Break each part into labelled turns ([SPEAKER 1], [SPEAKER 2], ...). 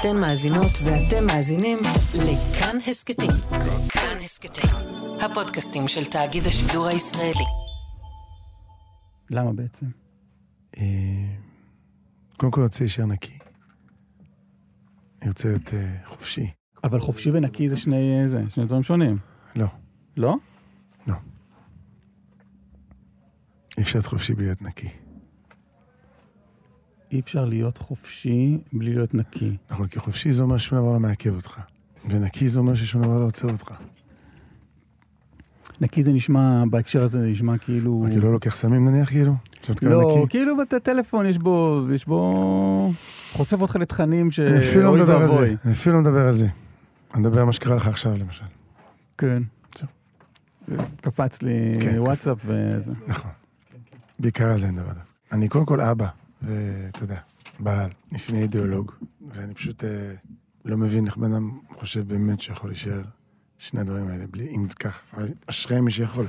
[SPEAKER 1] אתן מאזינות ואתם מאזינים לכאן הסכתים. כאן הסכתים, הפודקאסטים של תאגיד השידור הישראלי.
[SPEAKER 2] למה בעצם?
[SPEAKER 3] אה, קודם כל רוצה להישאר נקי. אני רוצה להיות אה, חופשי.
[SPEAKER 2] אבל חופשי ונקי זה שני, זה, שני דברים שונים.
[SPEAKER 3] לא,
[SPEAKER 2] לא?
[SPEAKER 3] לא. אי אפשר להיות חופשי בלי להיות נקי.
[SPEAKER 2] אי אפשר להיות חופשי בלי להיות נקי.
[SPEAKER 3] נכון, כי חופשי זה אומר ששום דבר לא מעכב אותך. ונקי זה אומר ששום דבר לא עוצר אותך.
[SPEAKER 2] נקי זה נשמע, בהקשר הזה זה נשמע כאילו...
[SPEAKER 3] מה, כאילו לא לוקח סמים נניח, כאילו?
[SPEAKER 2] לא,
[SPEAKER 3] נקי?
[SPEAKER 2] כאילו בטלפון יש בו, יש בו... חושף אותך לתכנים ש...
[SPEAKER 3] אני אפילו לא מדבר על. זה. אני אפילו לא מדבר על זה. אני מדבר על מה שקרה לך עכשיו, למשל.
[SPEAKER 2] כן. קפץ לי
[SPEAKER 3] כן,
[SPEAKER 2] וואטסאפ וזה.
[SPEAKER 3] נכון. בעיקר על זה אני מדבר. אני קודם כל אבא, ואתה יודע, בעל, לפני אידיאולוג, ואני פשוט אה, לא מבין איך בן אדם חושב באמת שיכול להישאר שני הדברים האלה, בלי, אם כך, אשרי מי שיכול,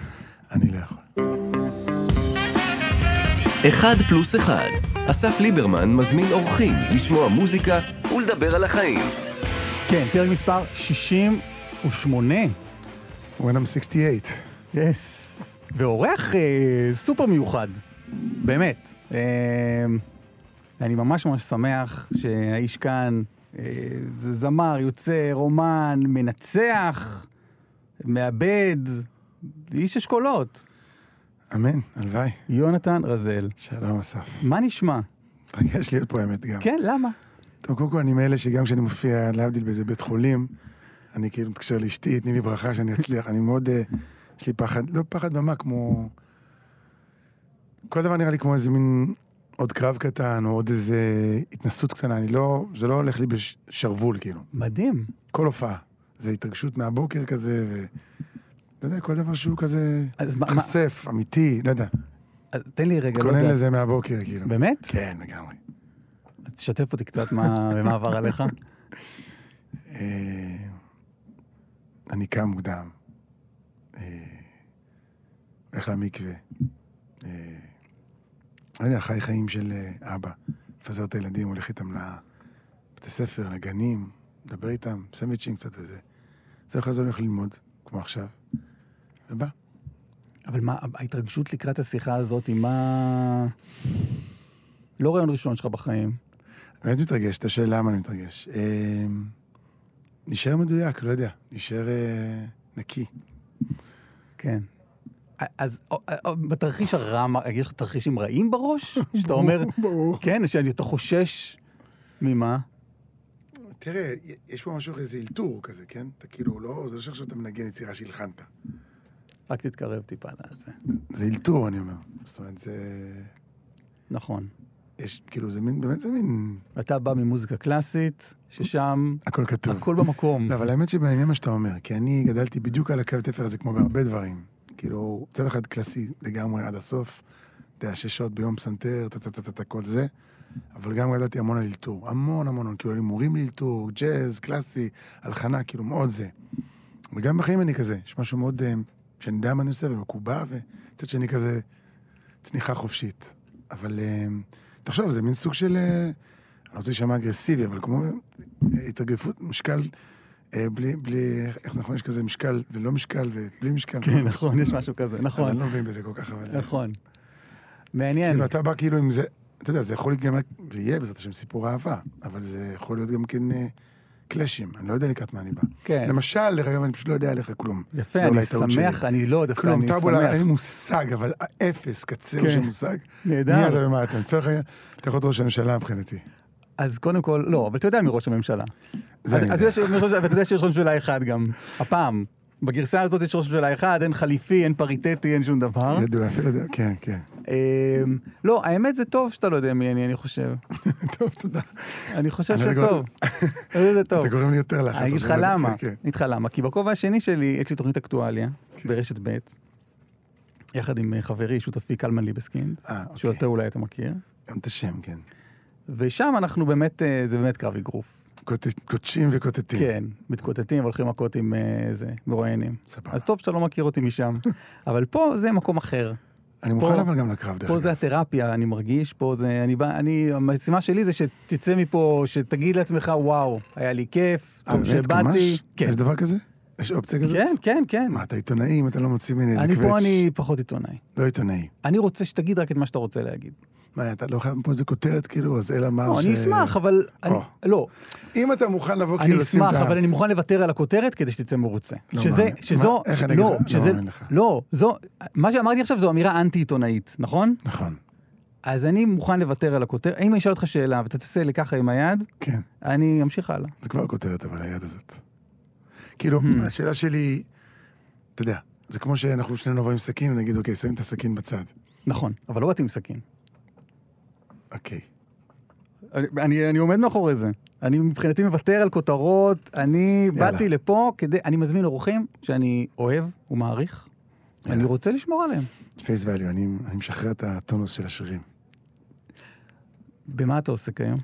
[SPEAKER 3] אני לא יכול.
[SPEAKER 4] אחד פלוס אחד. אסף ליברמן מזמין אורחים לשמוע מוזיקה ולדבר על החיים.
[SPEAKER 2] כן, פרק מספר 68.
[SPEAKER 3] When I'm 68.
[SPEAKER 2] יס. ואורח אה, סופר מיוחד, באמת. אה, אני ממש ממש שמח שהאיש כאן אה, זה זמר, יוצר, אומן, מנצח, מאבד, איש אשכולות.
[SPEAKER 3] אמן, הלוואי.
[SPEAKER 2] יונתן רזל.
[SPEAKER 3] שלום אסף.
[SPEAKER 2] מה נשמע?
[SPEAKER 3] מתרגש להיות פה האמת גם.
[SPEAKER 2] כן, למה?
[SPEAKER 3] טוב, קודם כל אני מאלה שגם כשאני מופיע, להבדיל באיזה בית חולים, אני כאילו מתקשר לאשתי, תני לי ברכה שאני אצליח. אני מאוד, אה, יש לי פחד, לא פחד במה, כמו... כל דבר נראה לי כמו איזה מין עוד קרב קטן, או עוד איזה התנסות קטנה, אני לא, זה לא הולך לי בשרוול, כאילו.
[SPEAKER 2] מדהים.
[SPEAKER 3] כל הופעה. זה התרגשות מהבוקר כזה, ו... לא יודע, כל דבר שהוא כזה
[SPEAKER 2] אז מה- מה-
[SPEAKER 3] חשף, אמיתי, לא יודע.
[SPEAKER 2] אז תן לי רגע, לא יודע.
[SPEAKER 3] לזה מהבוקר, כאילו.
[SPEAKER 2] באמת?
[SPEAKER 3] כן, לגמרי.
[SPEAKER 2] אז תשתף אותי קצת מה מה עבר עליך.
[SPEAKER 3] אה, אני קם מוקדם, אה, הולך למקווה, אה, לא יודע, חי חיים של אה, אבא, מפזר את הילדים, הולך איתם לבתי ספר, לגנים, מדבר איתם, סנדוויצ'ים קצת וזה. זה אחרי זה הולך ללמוד, כמו עכשיו, ובא.
[SPEAKER 2] אבל מה, ההתרגשות לקראת השיחה הזאת, היא מה... לא רעיון ראשון שלך בחיים.
[SPEAKER 3] באמת מתרגש, אתה שואל למה אני מתרגש. אה, נשאר מדויק, לא יודע, נשאר אה, נקי.
[SPEAKER 2] כן. אז או- או- בתרחיש הרע, יש לך תרחישים רעים בראש? שאתה אומר. כן, שאתה חושש ממה?
[SPEAKER 3] תראה, יש פה משהו, איזה אלתור כזה, כן? אתה כאילו, לא, זה לא שעכשיו אתה מנגן יצירה שהלחנת.
[SPEAKER 2] רק תתקרב טיפה לזה.
[SPEAKER 3] זה אלתור, אני אומר. זאת אומרת, זה...
[SPEAKER 2] נכון.
[SPEAKER 3] יש, כאילו, זה מין, באמת זה מין...
[SPEAKER 2] אתה בא ממוזיקה קלאסית, ששם
[SPEAKER 3] הכל כתוב.
[SPEAKER 2] הכל במקום.
[SPEAKER 3] לא, אבל האמת שבעניין מה שאתה אומר, כי אני גדלתי בדיוק על הקו תפר הזה, כמו בהרבה דברים. כאילו, מצד אחד קלאסי לגמרי עד הסוף, אתה יודע, שש שעות ביום פסנתר, טה-טה-טה-טה, כל זה, אבל גם גדלתי המון על אלתור. המון המון, כאילו, היו מורים לאלתור, ג'אז, קלאסי, הלחנה, כאילו, מאוד זה. וגם בחיים אני כזה, יש משהו מאוד, אה, שאני יודע מה אני עושה, ומקובע, וצד שני כזה, צניחה חופשית. אבל אה, תחשוב, זה מין סוג של, אה, אני לא רוצה להישמע אגרסיבי, אבל כמו התרגפות, משקל, בלי, בלי, איך נכון, יש כזה משקל ולא משקל ובלי משקל.
[SPEAKER 2] כן, נכון, יש משהו כזה, נכון,
[SPEAKER 3] אני לא מבין בזה כל כך, אבל... אה,
[SPEAKER 2] נכון. מעניין.
[SPEAKER 3] כאילו, אתה בא כאילו עם זה, אתה יודע, זה יכול גם, ויהיה בעזרת השם סיפור אהבה, אבל זה יכול להיות גם כן אה, קלאשים, אני לא יודע לקראת מה אני בא.
[SPEAKER 2] כן.
[SPEAKER 3] למשל, דרך אגב, אני פשוט לא יודע עליך כלום.
[SPEAKER 2] יפה,
[SPEAKER 3] זה
[SPEAKER 2] אני. שמח, אני לא, דווקא
[SPEAKER 3] כלום,
[SPEAKER 2] אני
[SPEAKER 3] טאבולה, אין לי
[SPEAKER 2] שמח.
[SPEAKER 3] מושג, אבל אפס, קצר
[SPEAKER 2] כן.
[SPEAKER 3] של מושג.
[SPEAKER 2] נהדר.
[SPEAKER 3] מי אתה ומה אתה? לצורך העניין, אתה יכול להיות ראש הממשלה מבחינתי.
[SPEAKER 2] אז קודם כל, לא, אבל אתה יודע מי ראש הממשלה. ואתה יודע שיש ראש ממשלה אחד גם, הפעם. בגרסה הזאת יש ראש ממשלה אחד, אין חליפי, אין פריטטי, אין שום דבר.
[SPEAKER 3] ידוע, אפילו יודע, כן, כן.
[SPEAKER 2] אמ, לא, האמת זה טוב שאתה לא יודע מי אני, אני חושב.
[SPEAKER 3] טוב, תודה.
[SPEAKER 2] אני חושב
[SPEAKER 3] אני לא
[SPEAKER 2] שזה
[SPEAKER 3] יודע,
[SPEAKER 2] טוב. אני זה טוב.
[SPEAKER 3] אתה גורם לי יותר לחץ.
[SPEAKER 2] אני אגיד לך למה.
[SPEAKER 3] כן.
[SPEAKER 2] אני אגיד לך למה. כי בכובע השני שלי, יש לי תוכנית אקטואליה ברשת ב', יחד עם אה, חברי, שותפי קלמן ליבסקינד,
[SPEAKER 3] אה, אוקיי.
[SPEAKER 2] שאותו אולי אתה מכיר.
[SPEAKER 3] גם את השם, כן.
[SPEAKER 2] ושם אנחנו באמת, אה, זה באמת קרב אגרוף.
[SPEAKER 3] קודשים וקוטטים.
[SPEAKER 2] כן, מתקוטטים והולכים מכות עם אה, זה, מרואיינים.
[SPEAKER 3] סבבה.
[SPEAKER 2] אז טוב שאתה לא מכיר אותי משם. אבל פה זה מקום אחר.
[SPEAKER 3] אני
[SPEAKER 2] פה-
[SPEAKER 3] מוכן אבל גם לקרב, דרך
[SPEAKER 2] פה
[SPEAKER 3] אגב.
[SPEAKER 2] זה התרפיה, אני מרגיש, פה זה, אני בא, אני, המשימה שלי זה שתצא מפה, שתגיד לעצמך, וואו, היה לי כיף,
[SPEAKER 3] אה,
[SPEAKER 2] טוב
[SPEAKER 3] באמת?
[SPEAKER 2] שבאתי. כן,
[SPEAKER 3] יש דבר כזה? יש אופציה כזאת?
[SPEAKER 2] כן, כן, כן.
[SPEAKER 3] מה, אתה עיתונאי אם אתה לא מוציא ממני איזה
[SPEAKER 2] אני
[SPEAKER 3] קווץ'?
[SPEAKER 2] פה, אני פחות עיתונאי.
[SPEAKER 3] לא עיתונאי.
[SPEAKER 2] אני רוצה שתגיד רק את מה שאתה רוצה להגיד.
[SPEAKER 3] מה, אתה לא חייב פה איזה כותרת, כאילו, אז אל אמר
[SPEAKER 2] לא,
[SPEAKER 3] ש...
[SPEAKER 2] אני אשמח, אבל... אני. לא,
[SPEAKER 3] אם אתה מוכן לבוא,
[SPEAKER 2] אני
[SPEAKER 3] כאילו, לשים
[SPEAKER 2] אשמח,
[SPEAKER 3] את ה...
[SPEAKER 2] אבל אני מוכן לוותר על הכותרת כדי שתצא מרוצה.
[SPEAKER 3] לא
[SPEAKER 2] שזה,
[SPEAKER 3] מאמין.
[SPEAKER 2] שזו,
[SPEAKER 3] מה? איך אני
[SPEAKER 2] לא,
[SPEAKER 3] אגיד? לא
[SPEAKER 2] שזה,
[SPEAKER 3] מאמין לך.
[SPEAKER 2] לא, זו, מה שאמרתי עכשיו זו אמירה אנטי-עיתונאית, נכון?
[SPEAKER 3] נכון,
[SPEAKER 2] אז אני מוכן לוותר על הכותרת. אם אני אשאל אותך שאלה ואתה תעשה לי ככה עם היד,
[SPEAKER 3] כן.
[SPEAKER 2] אני אמשיך הלאה.
[SPEAKER 3] זה כבר כותרת, אבל היד הזאת. כאילו,
[SPEAKER 2] Hmm.
[SPEAKER 3] השאלה שלי, אתה יודע, זה כמו שאנחנו שנינו נבוא עם סכין ונגיד, אוקיי, שמים את הסכין בצד.
[SPEAKER 2] נכון, אבל לא באתי עם סכין.
[SPEAKER 3] אוקיי.
[SPEAKER 2] אני, אני, אני עומד מאחורי זה. אני מבחינתי מוותר על כותרות, אני
[SPEAKER 3] יאללה.
[SPEAKER 2] באתי לפה כדי, אני מזמין אורחים שאני אוהב ומעריך,
[SPEAKER 3] יאללה.
[SPEAKER 2] אני רוצה לשמור עליהם.
[SPEAKER 3] פייס ואליו, אני אני משחרר את הטונוס של השרירים.
[SPEAKER 2] במה אתה עוסק היום?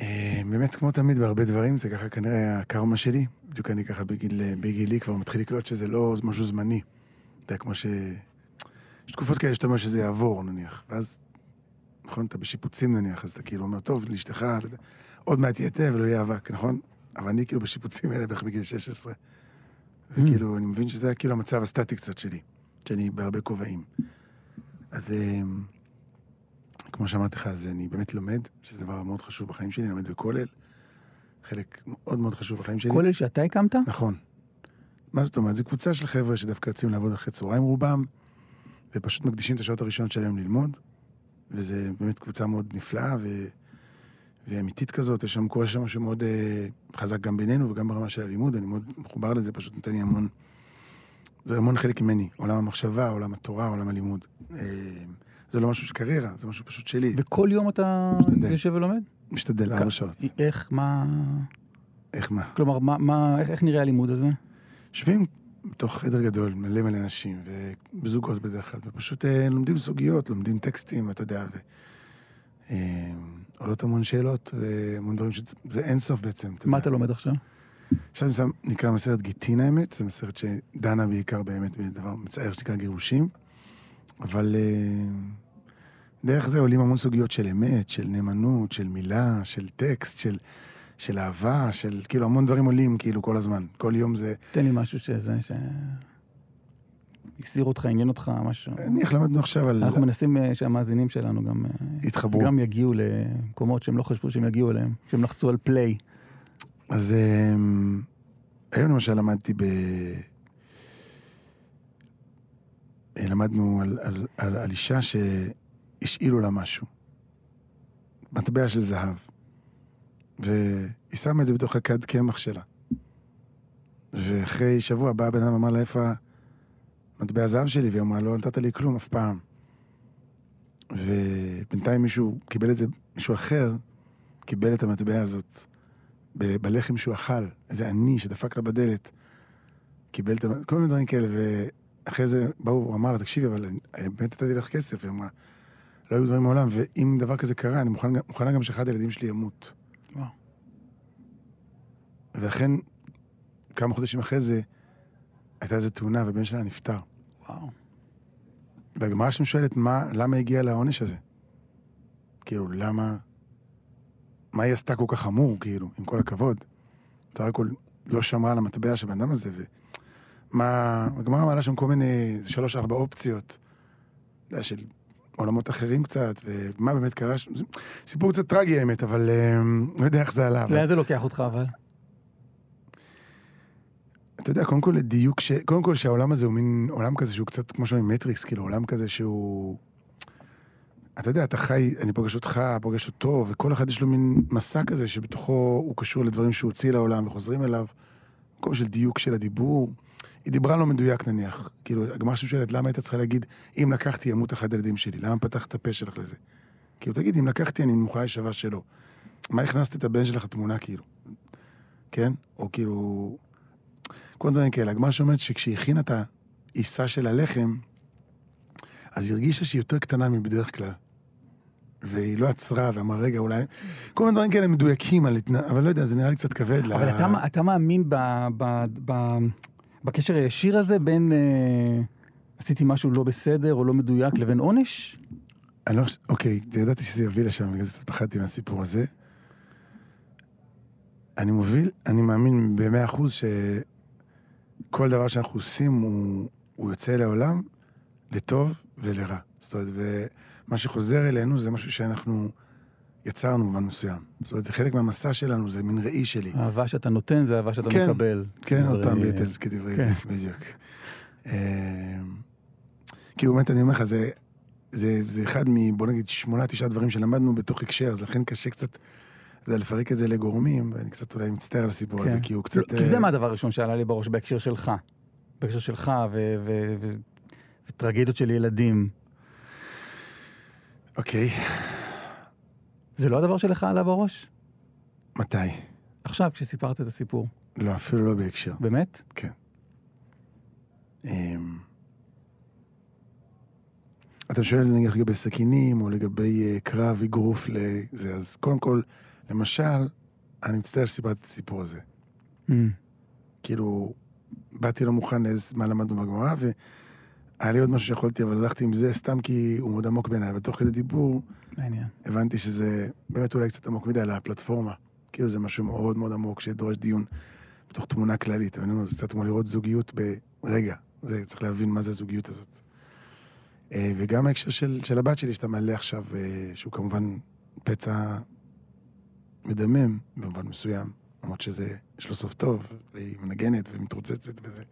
[SPEAKER 3] אה, באמת, כמו תמיד, בהרבה דברים, זה ככה כנראה הקרמה שלי. בדיוק אני ככה בגיל, בגילי כבר מתחיל לקלוט שזה לא משהו זמני. אתה יודע, כמו ש... יש תקופות כאלה שאתה אומר שזה יעבור, נניח. ואז, נכון, אתה בשיפוצים נניח, אז אתה כאילו אומר, טוב, לאשתך, לא עוד מעט יהיה תה ולא יהיה אבק, נכון? אבל אני כאילו בשיפוצים האלה בערך בגיל 16. וכאילו, אני מבין שזה היה כאילו המצב הסטטי קצת שלי, שאני בהרבה כובעים. אז אה, כמו שאמרתי לך, אז אני באמת לומד, שזה דבר מאוד חשוב בחיים שלי, אני לומד בכולל. חלק מאוד מאוד חשוב בחיים שלי.
[SPEAKER 2] כולל שאתה הקמת?
[SPEAKER 3] נכון. מה זאת אומרת? זו קבוצה של חבר'ה שדווקא יוצאים לעבוד אחרי צהריים רובם, ופשוט מקדישים את השעות הראשונות שלהם ללמוד, וזה באמת קבוצה מאוד נפלאה ו... ואמיתית כזאת, יש שם, קורה שם משהו מאוד אה, חזק גם בינינו וגם ברמה של הלימוד, אני מאוד מחובר לזה, פשוט נותן לי המון, זה המון חלק ממני, עולם המחשבה, עולם התורה, עולם הלימוד. אה, זה לא משהו של קריירה, זה משהו פשוט שלי.
[SPEAKER 2] וכל יום אתה
[SPEAKER 3] משתדל.
[SPEAKER 2] יושב ולומד?
[SPEAKER 3] משתדל ארבע שעות.
[SPEAKER 2] איך, מה...
[SPEAKER 3] איך מה?
[SPEAKER 2] כלומר, מה, מה, איך, איך נראה הלימוד הזה?
[SPEAKER 3] יושבים בתוך חדר גדול, מלא מלא אנשים, ובזוגות בדרך כלל, ופשוט אה, לומדים סוגיות, לומדים טקסטים, אתה יודע, ו... אה, עולות המון שאלות, והמון דברים ש... זה אין סוף בעצם, אתה
[SPEAKER 2] מה
[SPEAKER 3] יודע.
[SPEAKER 2] אתה לומד עכשיו?
[SPEAKER 3] עכשיו אני שם, נקרא מסרט גיטין האמת, זה מסרט שדנה בעיקר באמת בדבר מצער שנקרא גירושים, אבל אה, דרך זה עולים המון סוגיות של אמת, של נאמנות, של מילה, של טקסט, של, של אהבה, של כאילו המון דברים עולים כאילו כל הזמן. כל יום זה...
[SPEAKER 2] תן לי משהו שזה, ש... הסיר אותך, עניין אותך, משהו.
[SPEAKER 3] נניח למדנו עכשיו על...
[SPEAKER 2] אנחנו מנסים אה, שהמאזינים שלנו גם, אה,
[SPEAKER 3] התחברו.
[SPEAKER 2] גם יגיעו למקומות שהם לא חשבו שהם יגיעו אליהם, שהם לחצו על פליי.
[SPEAKER 3] אז אמ, היום למשל למדתי ב... אה, למדנו על, על, על, על אישה שהשאילו לה משהו. מטבע של זהב. והיא שמה את זה בתוך הכד קמח שלה. ואחרי שבוע בא הבן אדם ואמר לה, איפה מטבע הזהב שלי? והיא אמרה, לא נתת לי כלום אף פעם. ובינתיים מישהו קיבל את זה, מישהו אחר קיבל את המטבע הזאת ב- בלחם שהוא אכל, איזה עני שדפק לה בדלת, קיבל את ה... כל מיני דברים כאלה, ואחרי זה באו, הוא אמר לה, תקשיבי, אבל אני באמת נתתי לך כסף, היא אמרה, לא היו דברים מעולם, ואם דבר כזה קרה, אני מוכן, מוכנה גם שאחד הילדים שלי ימות. ואכן, כמה חודשים אחרי זה, הייתה איזו תאונה, ובן שלה נפטר.
[SPEAKER 2] וואו.
[SPEAKER 3] והגמרא שם שואלת, מה, למה הגיע לעונש הזה? כאילו, למה... מה היא עשתה כל כך חמור, כאילו, עם כל הכבוד? בסך הכל לא שמרה על המטבע של הבן אדם הזה, ומה... הגמרא מעלה שם כל מיני שלוש-ארבע אופציות, אתה יודע, של עולמות אחרים קצת, ומה באמת קרה שם. סיפור קצת טרגי האמת, אבל אה, לא יודע איך זה עלה.
[SPEAKER 2] לאן זה לוקח אותך אבל?
[SPEAKER 3] אתה יודע, קודם כל לדיוק, ש... קודם כל שהעולם הזה הוא מין עולם כזה שהוא קצת כמו שאומרים מטריקס, כאילו עולם כזה שהוא... אתה יודע, אתה חי, אני פוגש אותך, פוגש אותו, וכל אחד יש לו מין מסע כזה שבתוכו הוא קשור לדברים שהוא הוציא לעולם וחוזרים אליו. מקום של דיוק של הדיבור. היא דיברה לא מדויק נניח. כאילו, הגמרא שואלת, למה היית צריכה להגיד, אם לקחתי ימות אחד הילדים שלי? למה פתחת את הפה שלך לזה? כאילו, תגיד, אם לקחתי, אני מוכנה להישבע שלא. מה הכנסת את הבן שלך לתמונה, כאילו? כן? או כאילו... כל דברים כאלה. הגמרא שאומרת שכשהיא הכינה את העיסה של הלחם, אז היא הרגישה שהיא יותר קטנה מבדרך כלל. והיא לא עצרה ואמרה, רגע, אולי... כל מיני דברים כאלה מדויקים, על התנ... אבל לא יודע, זה נראה לי קצת כבד.
[SPEAKER 2] אבל אתה, אתה מאמין ב, ב, ב, בקשר הישיר הזה בין... אה, עשיתי משהו לא בסדר או לא מדויק לבין עונש?
[SPEAKER 3] אני לא... חושב- אוקיי, ידעתי שזה יביא לשם, בגלל זה קצת פחדתי מהסיפור הזה. אני מוביל, אני מאמין במאה אחוז שכל דבר שאנחנו עושים הוא, הוא יוצא לעולם לטוב ולרע. זאת אומרת, ומה שחוזר אלינו זה משהו שאנחנו יצרנו במובן מסוים. זאת אומרת, זה חלק מהמסע שלנו, זה מין ראי שלי.
[SPEAKER 2] אהבה שאתה נותן זה אהבה שאתה
[SPEAKER 3] כן,
[SPEAKER 2] מקבל.
[SPEAKER 3] כן, עוד פעם
[SPEAKER 2] אה,
[SPEAKER 3] ביטלס כדברי
[SPEAKER 2] כן.
[SPEAKER 3] זה, בדיוק. אה, כאילו, באמת, אני אומר לך, זה, זה, זה אחד מ... בוא נגיד, שמונה, תשעה דברים שלמדנו בתוך הקשר, אז לכן קשה קצת, יודע, לפרק את זה לגורמים, ואני קצת אולי מצטער על הסיפור הזה,
[SPEAKER 2] כן.
[SPEAKER 3] כי הוא
[SPEAKER 2] לא,
[SPEAKER 3] קצת...
[SPEAKER 2] כי
[SPEAKER 3] אה,
[SPEAKER 2] מה הדבר הראשון שעלה לי בראש בהקשר שלך. בהקשר שלך וטרגדיות של ילדים.
[SPEAKER 3] אוקיי,
[SPEAKER 2] זה לא הדבר שלך עלה בראש?
[SPEAKER 3] מתי?
[SPEAKER 2] עכשיו, כשסיפרת את הסיפור.
[SPEAKER 3] לא, אפילו לא בהקשר.
[SPEAKER 2] באמת?
[SPEAKER 3] כן. אמ, אתה שואל נגיד לגבי סכינים, או לגבי אה, קרב, אגרוף לזה, אז קודם כל, למשל, אני מצטער שסיפרתי את הסיפור הזה.
[SPEAKER 2] Mm.
[SPEAKER 3] כאילו, באתי לא מוכן לאיזה מה למדנו בגמרא, והיה לי עוד משהו שיכולתי, אבל הלכתי עם זה סתם כי הוא מאוד עמוק בעיניי, ותוך כדי דיבור
[SPEAKER 2] מעניין.
[SPEAKER 3] הבנתי שזה באמת אולי קצת עמוק מדי לפלטפורמה. כאילו זה משהו מאוד מאוד עמוק שדורש דיון בתוך תמונה כללית, אבל אני זה קצת כמו לראות זוגיות ברגע. זה, צריך להבין מה זה הזוגיות הזאת. אה, וגם ההקשר של, של הבת שלי שאתה מעלה עכשיו, אה, שהוא כמובן פצע מדמם במובן מסוים, למרות שזה, יש לו סוף טוב, והיא מנגנת ומתרוצצת וזה.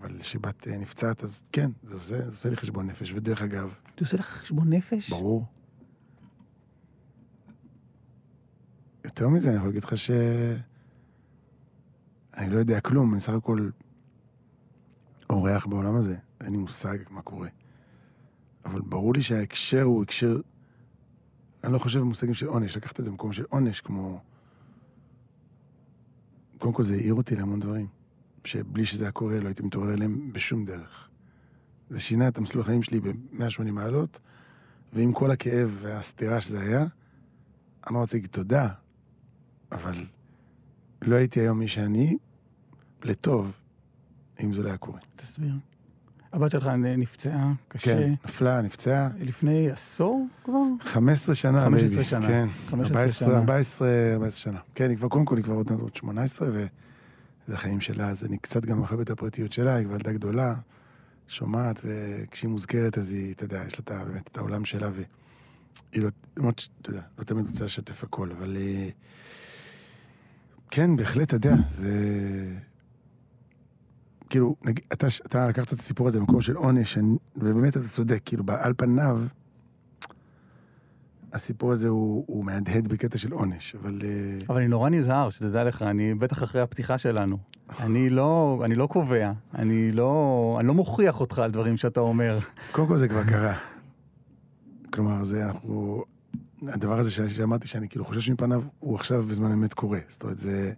[SPEAKER 3] אבל כשבת אה, נפצעת, אז כן, זה עושה, זה עושה לי חשבון נפש. ודרך אגב,
[SPEAKER 2] אתה עושה לך חשבון נפש?
[SPEAKER 3] ברור. יותר מזה, אני יכול להגיד לך ש... אני לא יודע כלום, אני סך הכל אורח בעולם הזה, אין לי מושג מה קורה. אבל ברור לי שההקשר הוא הקשר... אני לא חושב במושגים של עונש, לקחת את זה במקום של עונש, כמו... קודם כל זה העיר אותי להמון דברים, שבלי שזה היה קורה לא הייתי מתעורר אליהם בשום דרך. זה שינה את המסלול החיים שלי ב-180 מעלות, ועם כל הכאב והסתירה שזה היה, אני לא רוצה להגיד תודה, אבל לא הייתי היום מי שאני, לטוב, אם זה לא היה קורה.
[SPEAKER 2] תסביר. הבת שלך נפצעה קשה.
[SPEAKER 3] כן, נפלה, נפצעה.
[SPEAKER 2] לפני עשור כבר?
[SPEAKER 3] 15 שנה,
[SPEAKER 2] 15
[SPEAKER 3] baby.
[SPEAKER 2] שנה.
[SPEAKER 3] כן,
[SPEAKER 2] 15
[SPEAKER 3] 14,
[SPEAKER 2] שנה.
[SPEAKER 3] 14, 14 שנה. כן, היא כבר, קודם כל, היא כבר עוד מעט עוד 18, וזה החיים שלה, אז אני קצת גם מכבד את הפרטיות שלה, היא כבר ילדה גדולה, שומעת, וכשהיא מוזכרת, אז היא, אתה יודע, יש לה באמת את העולם שלה, והיא לא, למרות שאתה יודע, לא תמיד רוצה לשתף הכל, אבל... אה, כן, בהחלט, אתה יודע, זה... כאילו, נג... אתה, אתה לקחת את הסיפור הזה במקום של עונש, ובאמת אתה צודק, כאילו, על פניו, הסיפור הזה הוא, הוא מהדהד בקטע של עונש, אבל... אה,
[SPEAKER 2] אבל אני נורא נזהר, שתדע לך, אני בטח אחרי הפתיחה שלנו. אני לא, אני לא קובע, אני לא, אני לא מוכיח אותך על דברים שאתה אומר.
[SPEAKER 3] קודם כל זה כבר קרה. כלומר, זה אנחנו... הדבר הזה שאמרתי שאני כאילו חושש מפניו, הוא עכשיו בזמן אמת קורה. זאת אומרת, זה,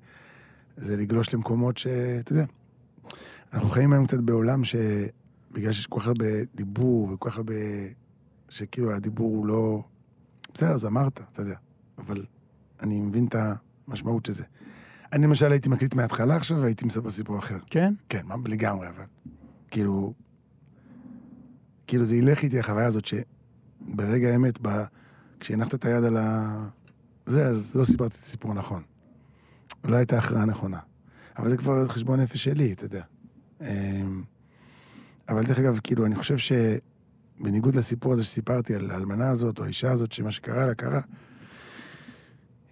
[SPEAKER 3] זה לגלוש למקומות שאתה יודע, אנחנו חיים היום קצת בעולם שבגלל שיש כל כך הרבה דיבור וכל כך הרבה... שכאילו הדיבור הוא לא... בסדר, אז אמרת, אתה יודע, אבל אני מבין את המשמעות של זה. אני למשל הייתי מקליט מההתחלה עכשיו והייתי מספר סיפור אחר.
[SPEAKER 2] כן?
[SPEAKER 3] כן, מה לגמרי, אבל כאילו, כאילו זה ילך איתי החוויה הזאת שברגע האמת, ב... כשהנחת את היד על ה... זה, אז לא סיפרתי את הסיפור הנכון. לא הייתה הכרעה נכונה. אבל זה כבר חשבון נפש שלי, אתה יודע. אמ, אבל דרך אגב, כאילו, אני חושב שבניגוד לסיפור הזה שסיפרתי על האלמנה הזאת, או האישה הזאת, שמה שקרה לה קרה,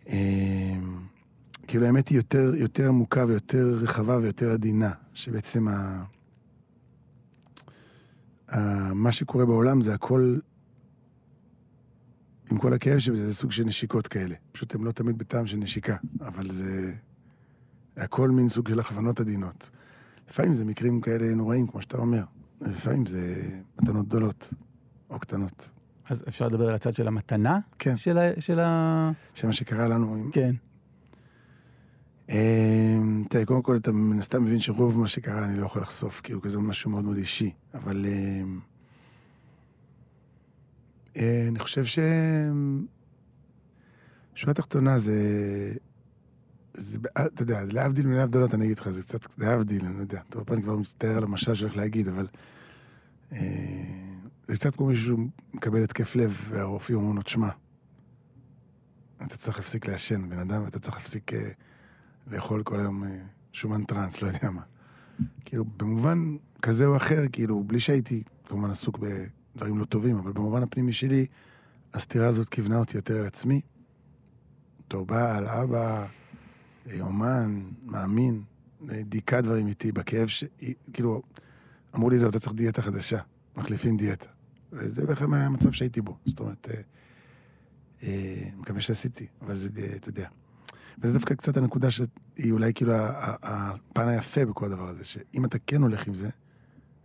[SPEAKER 3] אמ, כאילו האמת היא יותר, יותר עמוקה ויותר רחבה ויותר עדינה, שבעצם ה... ה... מה שקורה בעולם זה הכל, עם כל הכאב שבזה, זה סוג של נשיקות כאלה. פשוט הן לא תמיד בטעם של נשיקה, אבל זה הכל מין סוג של הכוונות עדינות. לפעמים זה מקרים כאלה נוראים, כמו שאתה אומר. לפעמים זה מתנות גדולות או קטנות.
[SPEAKER 2] אז אפשר לדבר על הצד של המתנה?
[SPEAKER 3] כן.
[SPEAKER 2] של ה... של ה...
[SPEAKER 3] שמה שקרה לנו.
[SPEAKER 2] כן.
[SPEAKER 3] אמ, תראה, קודם כל אתה מן הסתם מבין שרוב מה שקרה אני לא יכול לחשוף, כאילו, כי זה משהו מאוד מאוד אישי, אבל אמ, אה, אני חושב ש... שורה תחתונה זה... זה, ב- אתה יודע, להבדיל מן ההבדלות, אני אגיד לך, זה קצת להבדיל, אני לא יודע. טוב, אני כבר מצטער על המשל שהולך להגיד, אבל... אה, זה קצת כמו מישהו מקבל התקף לב, והרופאים אומרים לו, תשמע, אתה צריך להפסיק לעשן, בן אדם, ואתה צריך להפסיק אה, לאכול כל היום אה, שומן טראנס, לא יודע מה. כאילו, במובן כזה או אחר, כאילו, בלי שהייתי כמובן עסוק בדברים לא טובים, אבל במובן הפנימי שלי, הסתירה הזאת כיוונה אותי יותר על עצמי. בתור בעל, אבא, אומן, מאמין, דיכא דברים איתי בכאב ש... כאילו, אמרו לי, זהו, אתה צריך דיאטה חדשה, מחליפים דיאטה. וזה בערך המצב שהייתי בו. זאת אומרת, אה, אה, מקווה שעשיתי, אבל זה, אה, אתה יודע. וזה דווקא קצת הנקודה שהיא אולי כאילו הפן היפה בכל הדבר הזה, שאם אתה כן הולך עם זה,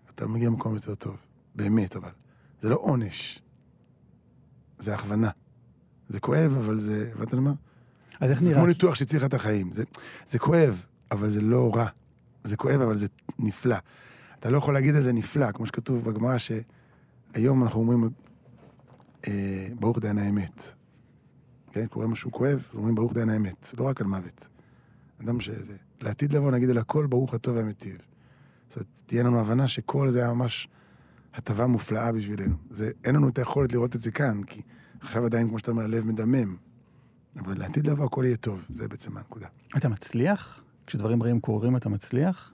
[SPEAKER 3] אתה מגיע למקום יותר טוב. באמת, אבל. זה לא עונש, זה הכוונה. זה כואב, אבל זה, הבנת מה?
[SPEAKER 2] אז איך
[SPEAKER 3] זה
[SPEAKER 2] נראה?
[SPEAKER 3] כמו ניתוח שהציל לך את החיים. זה, זה כואב, אבל זה לא רע. זה כואב, אבל זה נפלא. אתה לא יכול להגיד על זה נפלא, כמו שכתוב בגמרא, שהיום אנחנו אומרים, אה, ברוך דיין האמת. כן, קורה משהו כואב, אז אומרים ברוך דיין האמת, לא רק על מוות. אדם שזה... לעתיד לבוא נגיד על הכל ברוך הטוב והמיטיב. זאת אומרת, תהיה לנו הבנה שכל זה היה ממש הטבה מופלאה בשבילנו. זה, אין לנו את היכולת לראות את זה כאן, כי עכשיו עדיין, כמו שאתה אומר, הלב מדמם. אבל לעתיד לבוא הכל יהיה טוב, זה בעצם הנקודה.
[SPEAKER 2] אתה מצליח? כשדברים רעים קורים אתה מצליח?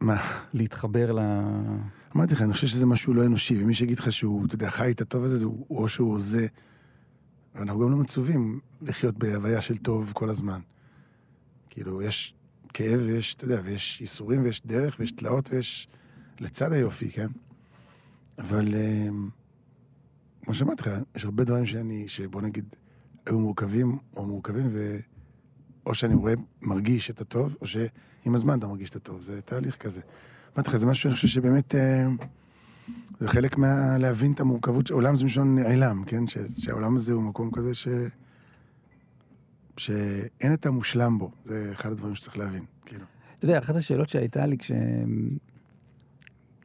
[SPEAKER 3] מה?
[SPEAKER 2] להתחבר ל...
[SPEAKER 3] אמרתי לך, אני חושב שזה משהו לא אנושי, ומי שיגיד לך שהוא, אתה יודע, חי את הטוב הזה, זה הוא, או שהוא זה. ואנחנו גם לא מצווים לחיות בהוויה של טוב כל הזמן. כאילו, יש כאב ויש, אתה יודע, ויש ייסורים ויש דרך ויש תלאות ויש לצד היופי, כן? אבל אה, כמו שאמרתי לך, יש הרבה דברים שאני, שבוא נגיד, היו מורכבים או מורכבים, ו... או שאני רואה, מרגיש את הטוב, או שעם הזמן אתה מרגיש את הטוב. זה תהליך כזה. אמרתי לך, זה משהו שאני חושב שבאמת... אה, זה חלק מה... להבין את המורכבות, העולם זה משון נעלם, כן? ש... שהעולם הזה הוא מקום כזה ש... שאין את המושלם בו. זה אחד הדברים שצריך להבין, כאילו.
[SPEAKER 2] אתה יודע, אחת השאלות שהייתה לי כש...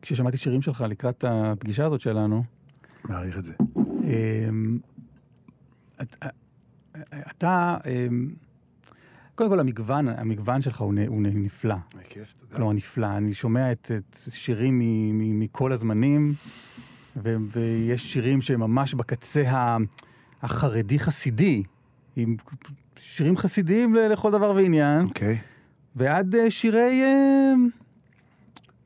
[SPEAKER 2] כששמעתי שירים שלך לקראת הפגישה הזאת שלנו,
[SPEAKER 3] מעריך את זה.
[SPEAKER 2] אמ, את- אתה, אמ, קודם כל המגוון, המגוון שלך הוא הוא נפלא.
[SPEAKER 3] בכיף, תודה.
[SPEAKER 2] כלומר, נפלא. אני שומע את, את שירים מ- מ- מכל הזמנים, ו, ויש שירים שהם ממש בקצה החרדי-חסידי, עם שירים חסידיים לכל דבר ועניין,
[SPEAKER 3] אוקיי.
[SPEAKER 2] ועד אה, שירי אה,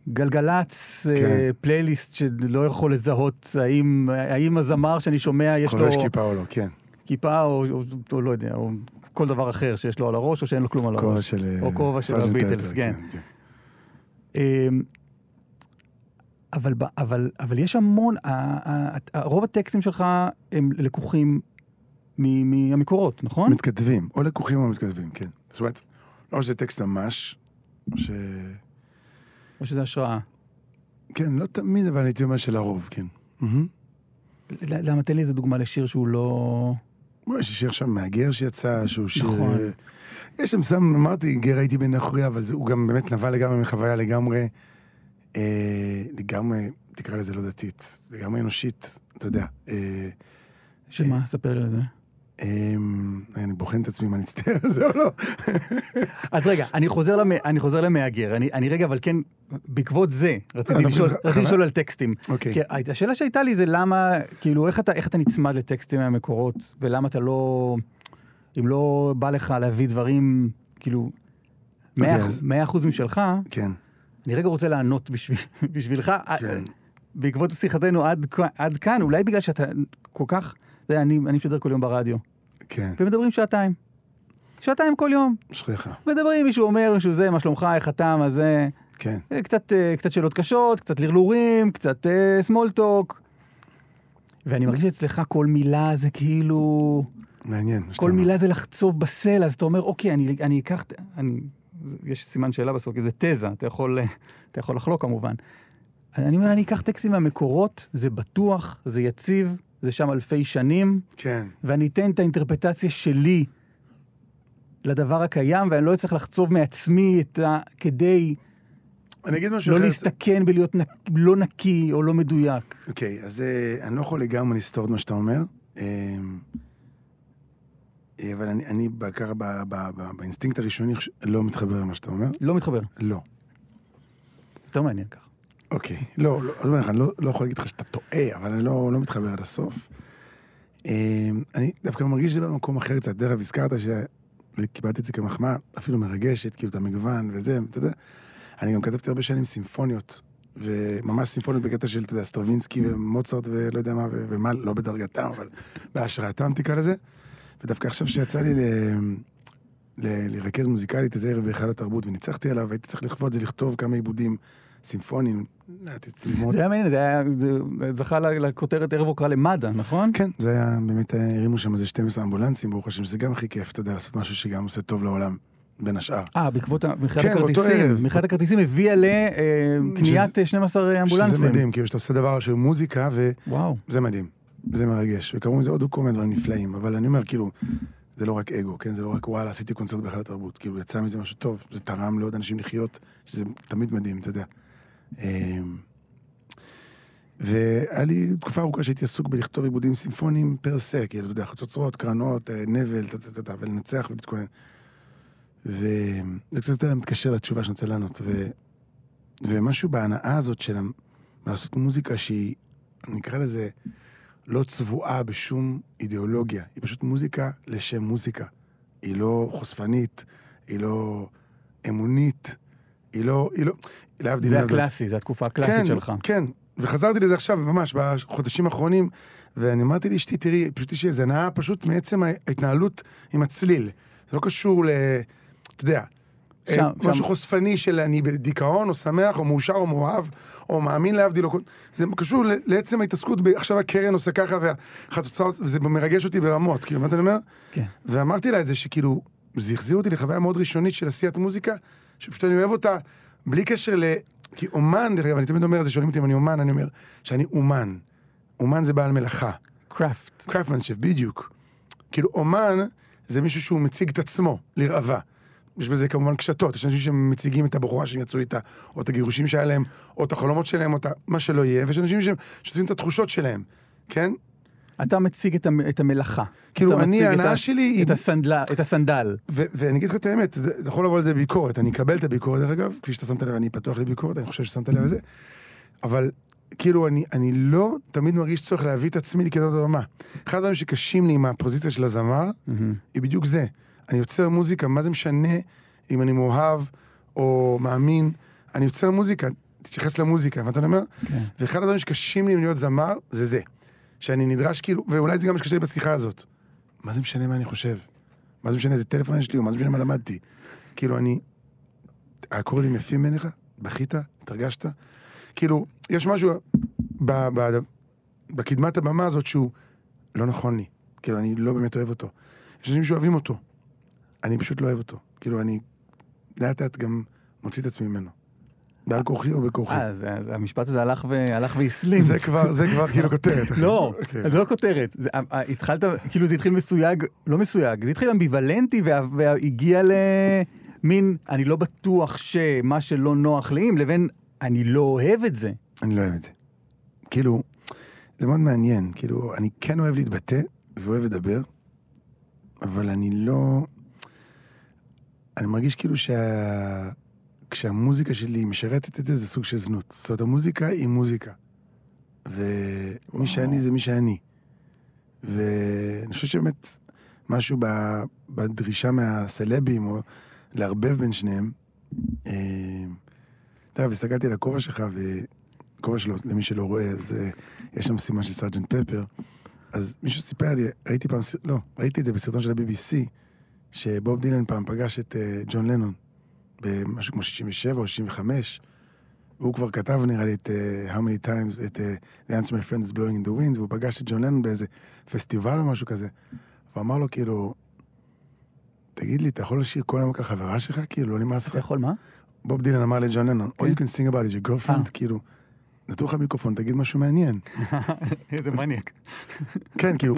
[SPEAKER 2] גלגלצ, אה,
[SPEAKER 3] כן.
[SPEAKER 2] פלייליסט שלא יכול לזהות האם, האם הזמר שאני שומע יש לו
[SPEAKER 3] חובש כיפה או לא, כן.
[SPEAKER 2] כיפה או, או, או לא יודע, או כל דבר אחר שיש לו על הראש או שאין לו כלום על הראש.
[SPEAKER 3] של... אה,
[SPEAKER 2] או כובע של
[SPEAKER 3] סרג'נט
[SPEAKER 2] הביטלס,
[SPEAKER 3] פפר,
[SPEAKER 2] כן.
[SPEAKER 3] בדיוק.
[SPEAKER 2] אמ, אבל, אבל, אבל יש המון, רוב הטקסטים שלך הם לקוחים מהמקורות, נכון?
[SPEAKER 3] מתכתבים, או לקוחים או מתכתבים, כן. זאת אומרת, לא שזה טקסט ממש, או ש...
[SPEAKER 2] או שזה השראה?
[SPEAKER 3] כן, לא תמיד, אבל הייתי אומר שלרוב, כן.
[SPEAKER 2] למה תן לי איזה דוגמה לשיר שהוא לא...
[SPEAKER 3] יש שיר שם מהגר שיצא, שהוא שיר...
[SPEAKER 2] נכון.
[SPEAKER 3] אה, יש שם סתם, אמרתי, גר הייתי בן אחוריה, אבל זה, הוא גם באמת נבע לגמרי מחוויה לגמרי, אה, לגמרי, תקרא לזה לא דתית, לגמרי אנושית, אתה יודע. אה,
[SPEAKER 2] שמה? ספר לי על זה.
[SPEAKER 3] אה, אני בוחן את עצמי אם אני אצטער על זה או לא.
[SPEAKER 2] אז רגע, אני חוזר, למ... אני חוזר למהגר. אני, אני רגע, אבל כן, בעקבות זה, רציתי לשאול, על טקסטים.
[SPEAKER 3] אוקיי.
[SPEAKER 2] כי השאלה שהייתה לי זה למה, כאילו, איך אתה, נצמד לטקסטים מהמקורות, ולמה אתה לא, אם לא בא לך להביא דברים, כאילו,
[SPEAKER 3] אוקיי,
[SPEAKER 2] מאה
[SPEAKER 3] אז-
[SPEAKER 2] מאה אחוז משלך,
[SPEAKER 3] כן,
[SPEAKER 2] אני רגע רוצה לענות בשביל, בשבילך,
[SPEAKER 3] כן.
[SPEAKER 2] בעקבות שיחתנו עד, כאן, אולי בגלל שאתה כל כך, אני משדר כל יום ברדיו,
[SPEAKER 3] כן,
[SPEAKER 2] ומדברים שעתיים. שעתיים כל יום.
[SPEAKER 3] אשריך,
[SPEAKER 2] מדברים, מישהו אומר, מישהו זה, מה שלומך, איך אתה, מה זה,
[SPEAKER 3] כן.
[SPEAKER 2] אה, קצת, אה, קצת שאלות קשות, קצת לרלורים, קצת small talk. ואני מרגיש שאצלך כל מילה זה כאילו,
[SPEAKER 3] מעניין.
[SPEAKER 2] כל. מילה זה לחצוב בסלע, אז אתה אומר, אוקיי, אני, אני אקח, אני, יש סימן שאלה בסוף, כי זה תזה, אתה יכול, אה, אתה יכול לחלוק כמובן. אני אומר, אני אקח טקסטים מהמקורות, זה בטוח, זה יציב, זה שם אלפי שנים,
[SPEAKER 3] כן,
[SPEAKER 2] ואני אתן את האינטרפטציה שלי לדבר הקיים, ואני לא אצטרך לחצוב מעצמי את ה... כדי
[SPEAKER 3] אני אגיד משהו
[SPEAKER 2] לא
[SPEAKER 3] אחר.
[SPEAKER 2] להסתכן בלהיות נק... לא נקי או לא מדויק.
[SPEAKER 3] אוקיי, אז אה, אני לא יכול לגמרי לסתור את מה שאתה אומר, אה, אבל אני, אני בעיקר ב- ב- ב- באינסטינקט הראשוני לא מתחבר למה שאתה אומר.
[SPEAKER 2] לא מתחבר.
[SPEAKER 3] לא.
[SPEAKER 2] יותר מעניין כך.
[SPEAKER 3] אוקיי. לא, לא, אני אומר לך, אני לא, לא יכול להגיד לך שאתה טועה, אבל אני לא, לא מתחבר עד הסוף. אה, אני דווקא מרגיש שזה במקום אחר קצת. דרך אגב, הזכרת ש... וקיבלתי את זה כמחמאה, אפילו מרגשת, כאילו, את המגוון וזה, אתה יודע. אני גם כתבתי הרבה שנים סימפוניות, וממש סימפוניות בקטע של, אתה יודע, סטרווינסקי ומוצרט ולא יודע מה, ומה, לא בדרגתם, אבל בהשראתם תקרא לזה. ודווקא עכשיו שיצא לי ל... ל... לרכז מוזיקלית איזה ערב בהיכל התרבות, וניצחתי עליו, והייתי צריך לכבוד זה, לכתוב כמה עיבודים ללמוד.
[SPEAKER 2] זה היה מעניין, זה היה, זה זכה לכותרת ערב הוקרה למד"א, נכון?
[SPEAKER 3] כן, זה היה, באמת אה, הרימו שם איזה 12 אמבולנסים, ברוך השם, שזה גם הכי כיף, אתה יודע, לעשות משהו שגם עושה טוב לעולם, בין השאר.
[SPEAKER 2] אה, בעקבות מכירת
[SPEAKER 3] כן,
[SPEAKER 2] הכרטיסים. מכירת הכרטיסים הביאה לקניית 12 אמבולנסים.
[SPEAKER 3] שזה מדהים, כאילו, שאתה עושה דבר של מוזיקה, ו...
[SPEAKER 2] וואו.
[SPEAKER 3] זה מדהים, זה מרגש, וקראו לזה עוד כל מיני דברים נפלאים, אבל אני אומר, כאילו, זה לא רק אגו, כן? זה לא רק וואלה, עשיתי קונצרט בהיכל התרבות, כאילו, יצא מזה משהו טוב, זה תרם לעוד אנשים לחיות, שזה תמיד מדהים, אתה יודע. אמ, והיה לי תקופה ארוכה שהייתי עסוק בלכתוב עיבודים סימפוניים פר סה, כאילו, אתה יודע, חצוצרות, קרנות, אה, נבל, טה-טה-טה, ולנצח ולהתכונן. וזה קצת יותר מתקשר לתשובה שאני רוצה לענות, ו... ומשהו בהנאה הזאת של לעשות מוזיקה שהיא, נקרא לזה, לא צבועה בשום אידיאולוגיה, היא פשוט מוזיקה לשם מוזיקה. היא לא חושפנית, היא לא אמונית, היא לא, היא לא, להבדיל
[SPEAKER 2] זה. הקלאסי, זה התקופה הקלאסית
[SPEAKER 3] כן,
[SPEAKER 2] שלך.
[SPEAKER 3] כן, וחזרתי לזה עכשיו, ממש, בחודשים האחרונים, ואני אמרתי לאשתי, תראי, פשוט יש לי איזה הנאה פשוט מעצם ההתנהלות עם הצליל. זה לא קשור ל... אתה יודע,
[SPEAKER 2] שם-
[SPEAKER 3] אה, משהו
[SPEAKER 2] שם-
[SPEAKER 3] חושפני של אני בדיכאון, או שמח, או מאושר, או מאוהב, או מאמין להבדיל, או. זה קשור לעצם ההתעסקות, ב- עכשיו הקרן עושה ככה, והחצוצה, וזה מרגש אותי ברמות, כאילו, מה אתה אומר?
[SPEAKER 2] כן.
[SPEAKER 3] ואמרתי לה את זה שכאילו, זה החזיר אותי לחוויה מאוד ראשונית של עשיית מוזיקה, שפשוט אני אוהב אותה בלי קשר ל... כי אומן, דרך אגב, אני תמיד אומר את זה, שואלים אותי אם אני אומן, אני אומר שאני אומן. אומן זה בעל מלאכה.
[SPEAKER 2] Craft.
[SPEAKER 3] Craftsmanship, בדיוק. כאילו, אומן זה מישהו שהוא מציג את עצמו לראווה. יש בזה כמובן קשתות, יש אנשים שמציגים את הבחורה שהם יצאו איתה, או את הגירושים שהיה להם, או את החלומות שלהם, או את מה שלא יהיה, ויש אנשים שותפים את התחושות שלהם, כן?
[SPEAKER 2] אתה מציג את, המ- את המלאכה.
[SPEAKER 3] כאילו, אני, ההנאה שלי היא-
[SPEAKER 2] את הסנדל. את הסנדל.
[SPEAKER 3] ו- ואני אגיד לך את האמת, זה- אתה יכול לבוא על זה בביקורת, אני אקבל את הביקורת דרך אגב, כפי שאתה שמת לב, אני פתוח לביקורת, אני חושב ששמת לב לזה, אבל כאילו, אני, אני לא תמיד מרגיש צורך להביא את עצמי לקדם את הבמה. אחד הדברים שקשים לי עם הפוזיציה של הזמר, היא בדיוק זה. אני יוצר מוזיקה, מה זה משנה אם אני מאוהב או מאמין, אני יוצר מוזיקה, תתייחס למוזיקה, מה אתה אומר?
[SPEAKER 2] כן.
[SPEAKER 3] ואחד הדברים שקשים לי להיות זמר, זה זה. שאני נדרש כאילו, ואולי זה גם מה בשיחה הזאת. מה זה משנה מה אני חושב? מה זה משנה איזה טלפון יש לי, או מה זה משנה מה למדתי? כאילו, אני... האקורדים יפים בעיניך? בכית? התרגשת? כאילו, יש משהו ב, ב, בקדמת הבמה הזאת שהוא לא נכון לי. כאילו, אני לא באמת אוהב אותו. יש אנשים שאוהבים אותו. אני פשוט לא אוהב אותו. כאילו, אני לאט לאט גם מוציא את עצמי ממנו. בעל כורחי או בכורחי.
[SPEAKER 2] אה, זה- זה- המשפט הזה הלך ו- הלך והסלים.
[SPEAKER 3] זה כבר, זה כבר כאילו כותרת.
[SPEAKER 2] לא,
[SPEAKER 3] אוקיי.
[SPEAKER 2] זה לא כותרת. זה- אה, אה, התחלת, כאילו זה התחיל מסויג, לא מסויג, זה התחיל אמביוולנטי וה- והגיע למין, אני לא בטוח שמה שלא נוח לי, לבין אני לא אוהב את זה.
[SPEAKER 3] אני לא אוהב את זה. כאילו, זה מאוד מעניין. כאילו, אני כן אוהב להתבטא ואוהב לדבר, אבל אני לא... אני מרגיש כאילו שה... כשהמוזיקה שלי משרתת את זה, זה סוג של זנות. זאת אומרת, המוזיקה היא מוזיקה. ומי שאני זה מי שאני. ואני חושב שבאמת משהו ב... בדרישה מהסלבים, או לערבב בין שניהם. אתה יודע, הסתכלתי על הכובע שלך, וכובע שלו, למי שלא רואה, אז יש שם סימן של סארג'נט פפר. אז מישהו סיפר לי, ראיתי פעם, לא, ראיתי את זה בסרטון של ה-BBC, שבוב דילן פעם פגש את אה, ג'ון לנון, במשהו כמו 67 או 65, והוא כבר כתב נראה לי את אה, How many times, את אה, The answer my friend is blowing in the wind, והוא פגש את ג'ון לנון באיזה פסטיבל או משהו כזה, והוא אמר לו כאילו, תגיד לי, אתה יכול לשיר כל היום על חברה שלך? כאילו, לא נמאס לך?
[SPEAKER 2] אתה יכול מה?
[SPEAKER 3] בוב דילן אמר לג'ון לנון, All
[SPEAKER 2] כן.
[SPEAKER 3] you can sing about is your girlfriend,
[SPEAKER 2] אה.
[SPEAKER 3] כאילו, נתנו לך מיקרופון, תגיד משהו מעניין.
[SPEAKER 2] איזה מניאק.
[SPEAKER 3] כן, כאילו,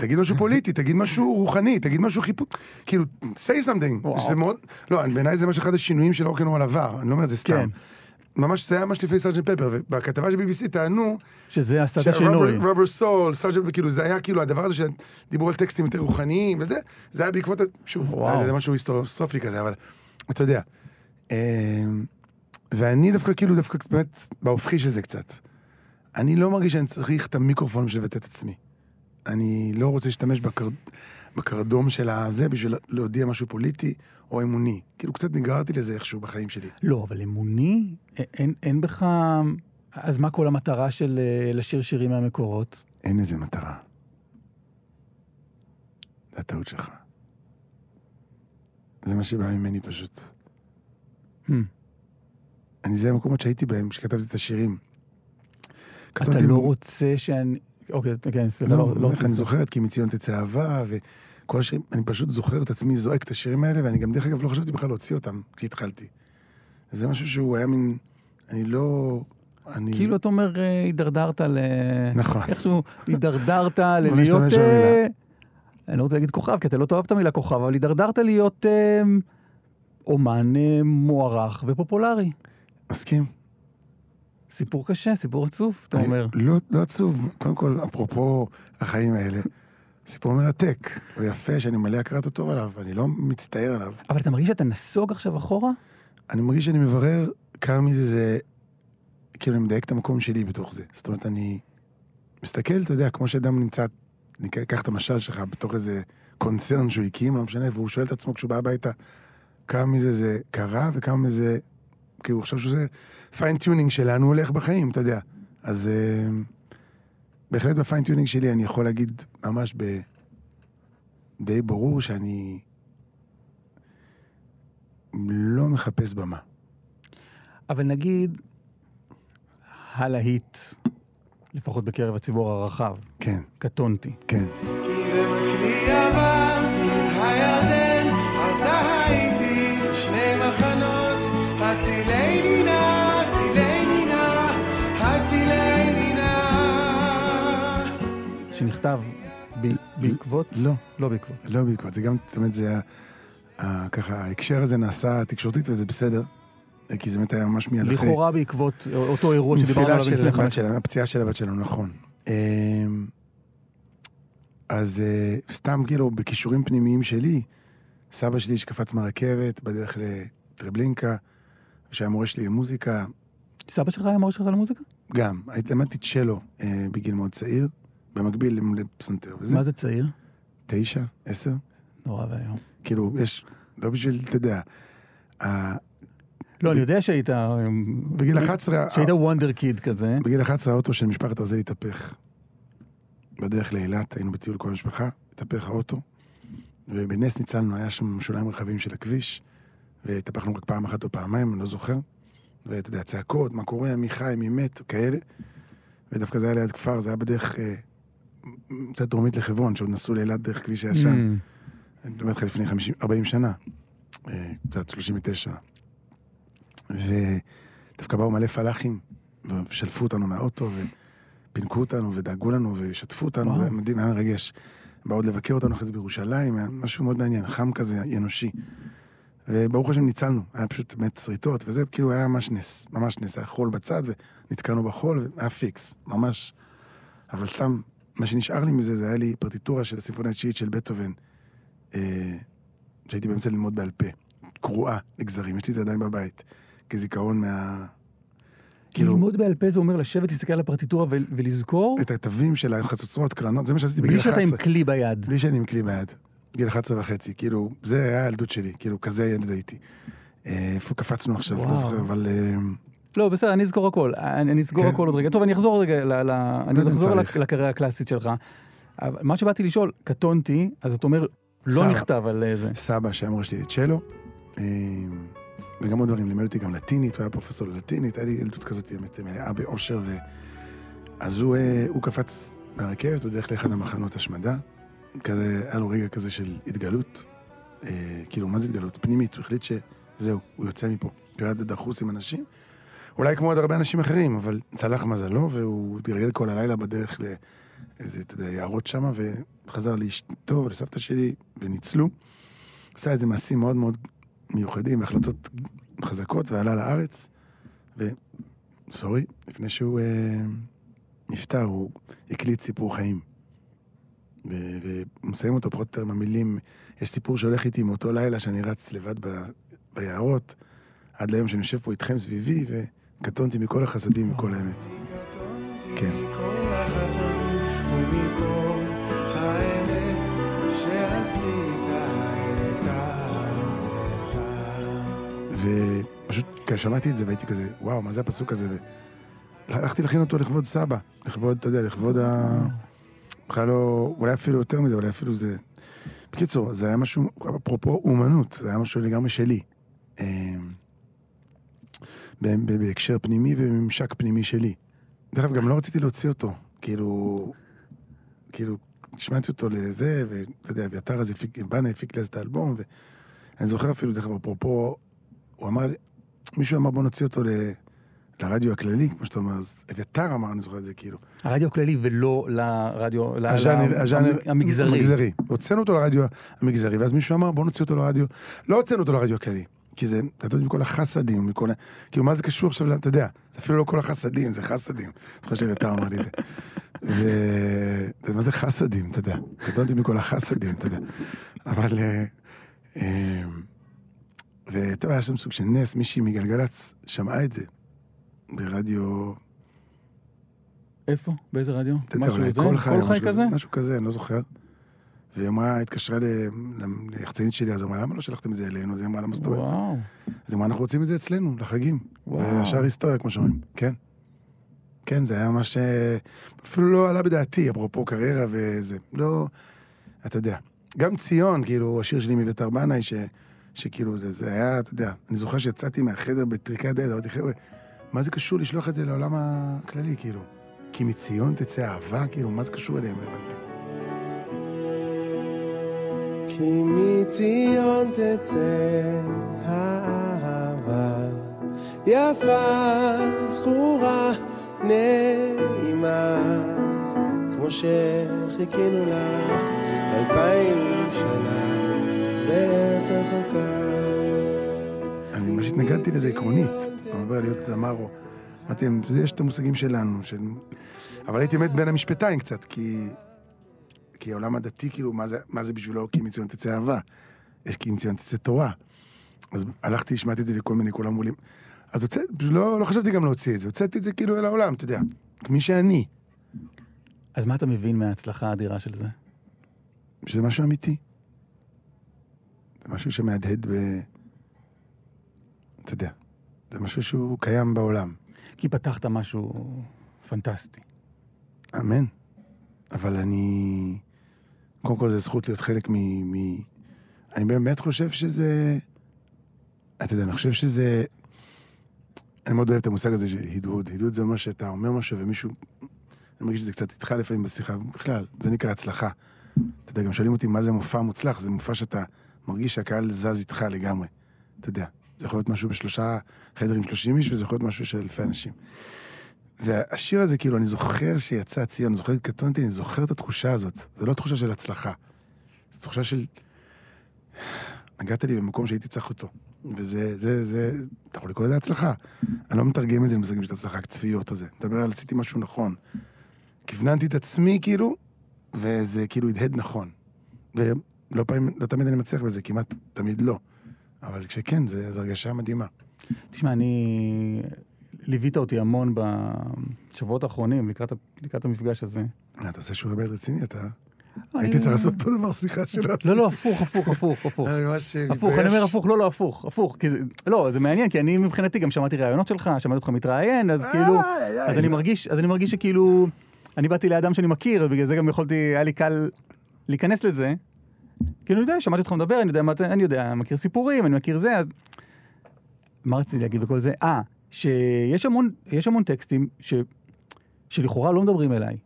[SPEAKER 3] תגיד משהו פוליטי, תגיד משהו רוחני, תגיד משהו חיפוש, כאילו, say something. שזה מאוד, לא, בעיניי זה ממש אחד השינויים של אורקנרול עבר, אני לא אומר את זה סתם.
[SPEAKER 2] כן.
[SPEAKER 3] ממש, זה היה ממש לפני סארג'נט פפר, ובכתבה של BBC טענו,
[SPEAKER 2] שזה עשה את השינוי.
[SPEAKER 3] רובר סול, סארג'נט, כאילו, זה היה כאילו הדבר הזה שדיברו על טקסטים יותר רוחניים וזה, זה היה בעקבות, שוב. זה משהו היסטורוסופי כזה, אבל אתה יודע. ואני דווקא כאילו, דווקא באמת בהופכי של זה קצת. אני לא מרגיש שאני צריך את המיקרופון בשביל לבטא את עצמי. אני לא רוצה להשתמש בקר... בקרדום של הזה בשביל להודיע משהו פוליטי או אמוני. כאילו, קצת נגררתי לזה איכשהו בחיים שלי.
[SPEAKER 2] לא, אבל אמוני, אין, אין בך... אז מה כל המטרה של אה, לשיר שירים מהמקורות?
[SPEAKER 3] אין לזה מטרה. זה הטעות שלך. זה מה שבא ממני פשוט.
[SPEAKER 2] Hmm.
[SPEAKER 3] אני, זה המקומות שהייתי בהם, כשכתבתי את השירים.
[SPEAKER 2] אתה לא רוצה שאני... אוקיי, כן, סליחה,
[SPEAKER 3] לא,
[SPEAKER 2] לא,
[SPEAKER 3] לא, אני זוכר את כי מציון תצא אהבה, וכל השירים, אני פשוט זוכר את עצמי זועק את השירים האלה, ואני גם, דרך אגב, לא חשבתי בכלל להוציא אותם כשהתחלתי. זה משהו שהוא היה מין, אני לא... אני...
[SPEAKER 2] כאילו אתה אומר, אה, הידרדרת ל...
[SPEAKER 3] נכון.
[SPEAKER 2] איכשהו הידרדרת
[SPEAKER 3] בוא
[SPEAKER 2] ללהיות... אה, אני לא רוצה להגיד כוכב, כי אתה לא תאהב את המילה כוכב, אבל הידרדרת להיות אה, אומן מוערך ופופולרי.
[SPEAKER 3] מסכים?
[SPEAKER 2] סיפור קשה, סיפור עצוב, אתה אומר.
[SPEAKER 3] לא, לא עצוב. קודם כל, אפרופו החיים האלה, סיפור מרתק ויפה, שאני מלא הכרת הטוב עליו, אני לא מצטער עליו.
[SPEAKER 2] אבל אתה מרגיש שאתה נסוג עכשיו אחורה?
[SPEAKER 3] אני מרגיש שאני מברר כמה מזה זה, כאילו, אני מדייק את המקום שלי בתוך זה. זאת אומרת, אני מסתכל, אתה יודע, כמו שאדם נמצא, אני אקח את המשל שלך בתוך איזה קונצרן שהוא הקים, לא משנה, והוא שואל את עצמו כשהוא בא הביתה, כמה מזה זה קרה וכמה מזה, כאילו, הוא חושב שזה fine tuning שלנו הולך בחיים, אתה יודע. אז אה, בהחלט ב fine tuning שלי אני יכול להגיד ממש ב... די ברור שאני לא מחפש במה.
[SPEAKER 2] אבל נגיד, הלהיט, לפחות בקרב הציבור הרחב,
[SPEAKER 3] כן,
[SPEAKER 2] קטונתי.
[SPEAKER 3] כן.
[SPEAKER 5] כי במקלי עברתי את הירדן, הצילני נא, הצילני נא, הצילני נא.
[SPEAKER 2] שנכתב ב- בעקבות?
[SPEAKER 3] לא,
[SPEAKER 2] לא בעקבות.
[SPEAKER 3] לא בעקבות. זה גם, זאת אומרת, זה ה- ה- ככה, ההקשר הזה נעשה תקשורתית וזה בסדר, כי זה באמת היה ממש מיד אחרי.
[SPEAKER 2] לכאורה בעקבות אותו אירוע שדיברנו עליו
[SPEAKER 3] של
[SPEAKER 2] לפני חמש
[SPEAKER 3] שלנו, הפציעה של הבת שלנו, נכון. אמ, אז אה, סתם כאילו בכישורים פנימיים שלי, סבא שלי שקפץ מהרכבת בדרך לטרבלינקה, שהיה מורה שלי למוזיקה,
[SPEAKER 2] סבא שלך היה מורה שלך למוזיקה?
[SPEAKER 3] גם, למדתי צ'לו אה, בגיל מאוד צעיר, במקביל לפסנתר וזה.
[SPEAKER 2] מה זה צעיר?
[SPEAKER 3] תשע, עשר,
[SPEAKER 2] נורא ואיום.
[SPEAKER 3] כאילו, יש, לא בשביל, אתה יודע,
[SPEAKER 2] לא, אני יודע שהיית...
[SPEAKER 3] בגיל 11,
[SPEAKER 2] שהיית וונדר קיד כזה.
[SPEAKER 3] בגיל 11 האוטו של משפחת רזל התהפך. בדרך לאילת, היינו בטיול כל המשפחה, התהפך האוטו, ובנס ניצלנו, היה שם שוליים רחבים של הכביש, והתהפכנו רק פעם אחת או פעמיים, אני לא זוכר. ואתה יודע, צעקות, מה קורה, מי חי, מי מת, כאלה. ודווקא זה היה ליד כפר, זה היה בדרך אה, קצת דרומית לחברון, שעוד נסעו לאילת דרך כביש הישן.
[SPEAKER 2] Mm.
[SPEAKER 3] אני מדבר איתך לפני 50, 40 שנה, אה, קצת 39. ודווקא באו מלא פלאחים, ושלפו אותנו מהאוטו, ופינקו אותנו, ודאגו לנו, ושתפו אותנו. והיה מדהים, היה מרגש. באו עוד לבקר אותנו אחרי זה בירושלים, היה משהו מאוד מעניין, חם כזה, אנושי. וברוך השם ניצלנו, היה פשוט באמת שריטות, וזה כאילו היה ממש נס, ממש נס, היה חול בצד, ונתקענו בחול, והיה פיקס, ממש. אבל סתם, מה שנשאר לי מזה, זה היה לי פרטיטורה של הסימפוניה התשיעית של בטהובן, אה, שהייתי באמצע ללמוד בעל פה, קרועה לגזרים, יש לי זה עדיין בבית, כזיכרון מה... כאילו,
[SPEAKER 2] ללמוד בעל פה זה אומר לשבת, להסתכל על הפרטיטורה ול- ולזכור,
[SPEAKER 3] את התווים של החצוצרות, קרנות, זה מה שעשיתי בגיל
[SPEAKER 2] בלי
[SPEAKER 3] 11.
[SPEAKER 2] שאתה עם כלי ביד.
[SPEAKER 3] בלי שאני עם כלי ביד. גיל 11 וחצי, כאילו, זה היה הילדות שלי, כאילו, כזה ילד הייתי. אה, איפה קפצנו עכשיו, לא
[SPEAKER 2] וואו.
[SPEAKER 3] זוכר, אבל... אה,
[SPEAKER 2] לא, בסדר, אני אזכור הכל. אני אסגור
[SPEAKER 3] כן.
[SPEAKER 2] הכל עוד רגע. טוב, אני אחזור רגע, ל- ל- אני
[SPEAKER 3] יודע אם
[SPEAKER 2] אחזור לקריירה הקלאסית שלך. מה שבאתי לשאול, קטונתי, אז אתה אומר, לא
[SPEAKER 3] סבא.
[SPEAKER 2] נכתב על אה, זה.
[SPEAKER 3] סבא שהיה מורה שלי לצ'לו, וגם עוד דברים, לימד אותי גם לטינית, הוא היה פרופסור ללטינית, היה לי ילדות כזאת באמת מלאה באושר, ו... אז הוא, הוא קפץ מהרכבת בדרך לאחד המחנות השמדה, כזה, היה לו רגע כזה של התגלות, אה, כאילו, מה זה התגלות? פנימית, הוא החליט שזהו, הוא יוצא מפה. הוא היה דחוס עם אנשים, אולי כמו עוד הרבה אנשים אחרים, אבל צלח מזלו, והוא התגלגל כל הלילה בדרך לאיזה, אתה יודע, יערות שמה, וחזר לאשתו ולסבתא שלי, וניצלו. עשה איזה מעשים מאוד מאוד מיוחדים והחלטות חזקות, ועלה לארץ, וסורי, לפני שהוא אה, נפטר, הוא הקליט סיפור חיים. ו- והוא מסיים אותו פחות או יותר עם המילים, יש סיפור שהולך איתי מאותו לילה שאני רץ לבד ב- ביערות, עד ליום שאני יושב פה איתכם סביבי, וקטונתי מכל החסדים וכל האמת. כן. ופשוט כששמעתי את זה והייתי כזה, וואו, מה זה הפסוק הזה? והלכתי להכין אותו לכבוד סבא, לכבוד, אתה יודע, לכבוד ה... בכלל לא, אולי אפילו יותר מזה, אולי אפילו זה... בקיצור, זה היה משהו, אפרופו אומנות, זה היה משהו לגמרי שלי. אמ, בהקשר פנימי ובממשק פנימי שלי. דרך אגב, גם לא רציתי להוציא אותו, כאילו, כאילו, השמעתי אותו לזה, ואתה יודע, אביתר אז הפיק, בנה הפיק לי אז את האלבום, ואני זוכר אפילו, דרך אגב, אפרופו, הוא אמר מישהו אמר בוא נוציא אותו ל... לרדיו הכללי, כמו שאתה אומר, אז אביתר אמר, אני זוכר את זה, כאילו.
[SPEAKER 2] הרדיו הכללי ולא לרדיו,
[SPEAKER 3] הז'אנר, הז'אנר
[SPEAKER 2] המגזרי.
[SPEAKER 3] המגזרי. הוצאנו אותו לרדיו המגזרי, ואז מישהו אמר, בוא נוציא אותו לרדיו, לא הוצאנו אותו לרדיו הכללי. כי זה, אתה יודע, מכל החסדים, מכל ה... כאילו, מה זה קשור עכשיו, אתה יודע, זה אפילו לא כל החסדים, זה חסדים. חושב שאביתר אמר לי את זה. ו... ומה זה חסדים, אתה יודע? קטונתי מכל החסדים, אתה יודע. אבל... אה, אה, וטוב, היה שם סוג של נס, מישהי מגלגלצ שמעה את זה ברדיו,
[SPEAKER 2] איפה? באיזה רדיו? משהו
[SPEAKER 3] אולי
[SPEAKER 2] זה?
[SPEAKER 3] כל חי, משהו
[SPEAKER 2] כזה?
[SPEAKER 3] משהו כזה, אני לא זוכר. והיא אמרה, התקשרה ליחצנית שלי, אז אמרה, למה לא שלחתם את זה אלינו? אז היא אמרה, למה זאת אומרת? אז היא אמרה, אנחנו רוצים את זה אצלנו, לחגים.
[SPEAKER 2] וואו.
[SPEAKER 3] וישר היסטוריה, כמו שאומרים. כן. כן, זה היה ממש... אה, אפילו לא עלה בדעתי, אפרופו קריירה וזה. לא... אתה יודע. גם ציון, כאילו, השיר שלי מביתר בנאי, ש... שכאילו, זה, זה היה, אתה יודע, אני זוכר שיצאתי מהחדר בטריקת דלת, אמרתי, חבר'ה, מה זה קשור לשלוח את זה לעולם הכללי, כאילו? כי מציון תצא אהבה, כאילו, מה זה קשור אליהם, הבנתי.
[SPEAKER 5] כי מציון תצא האהבה, יפה, זכורה, נעימה, כמו שחיכינו לך אלפיים שנה בארץ רחוקה.
[SPEAKER 3] אני ממש התנגדתי לזה עקרונית. אומר להיות זמר או... אמרתי, יש את המושגים שלנו, של... אבל הייתי מת בין המשפטיים קצת, כי... כי העולם הדתי, כאילו, מה זה, מה זה בשבילו כי מציון תצא אהבה? כי מציון תצא תורה. אז הלכתי, השמעתי את זה לכל מיני, כולם מולים. אז הוצאתי, לא, לא חשבתי גם להוציא את זה, הוצאתי את זה כאילו אל העולם, אתה יודע, מי שאני,
[SPEAKER 2] אז מה אתה מבין מההצלחה האדירה של זה?
[SPEAKER 3] שזה משהו אמיתי. זה משהו שמהדהד ב... אתה יודע, זה משהו שהוא קיים בעולם.
[SPEAKER 2] כי פתחת משהו פנטסטי.
[SPEAKER 3] אמן. אבל אני... קודם כל, זו זכות להיות חלק מ... מ... אני באמת חושב שזה... אתה יודע, אני חושב שזה... אני מאוד אוהב את המושג הזה של הדהוד. הדהוד זה אומר שאתה אומר משהו ומישהו... אני מרגיש שזה קצת איתך לפעמים בשיחה, בכלל, זה נקרא הצלחה. אתה יודע, גם שואלים אותי מה זה מופע מוצלח, זה מופע שאתה מרגיש שהקהל זז איתך לגמרי. אתה יודע, זה יכול להיות משהו בשלושה חדרים שלושים איש, וזה יכול להיות משהו של אלפי אנשים. והשיר הזה, כאילו, אני זוכר שיצא ציון, אני זוכר קטונתי, אני זוכר את התחושה הזאת. זו לא תחושה של הצלחה. זו תחושה של... נגעת לי במקום שהייתי צריך אותו. וזה, זה, זה, אתה יכול לקרוא לזה הצלחה. אני לא מתרגם את זה למושגים של הצלחה, צפיות או זה. מדבר על עשיתי משהו נכון. כווננתי את עצמי, כאילו, וזה כאילו הדהד נכון. ולא פעמים, לא תמיד אני מצליח בזה, כמעט תמיד לא. אבל כשכן, זו הרגשה מדהימה.
[SPEAKER 2] תשמע, אני... ליווית אותי המון בשבועות האחרונים לקראת, לקראת המפגש הזה.
[SPEAKER 3] אה, אתה עושה שיעורי בית רציני, אתה... הייתי צריך לעשות אותו דבר, סליחה שלא עשיתי.
[SPEAKER 2] לא, לא, הפוך, הפוך, הפוך, הפוך.
[SPEAKER 3] אני ממש
[SPEAKER 2] הפוך, אני
[SPEAKER 3] מתבייש.
[SPEAKER 2] אומר הפוך, לא, לא, הפוך, הפוך. לא, זה מעניין, כי אני מבחינתי גם שמעתי ראיונות שלך, שמעתי אותך מתראיין, אז כאילו, אז אני מרגיש, אז אני מרגיש שכאילו, אני באתי לאדם שאני מכיר, ובגלל זה גם יכולתי, היה לי קל להיכנס לזה. כאילו, אני יודע, שמעתי אותך מדבר, אני יודע מה אתה, אני יודע, מכיר סיפורים, אני מכיר זה, אז... מה רציתי להגיד בכל זה? אה, שיש המון, יש המון טקסטים ש, שלכאורה לא מדברים אליי.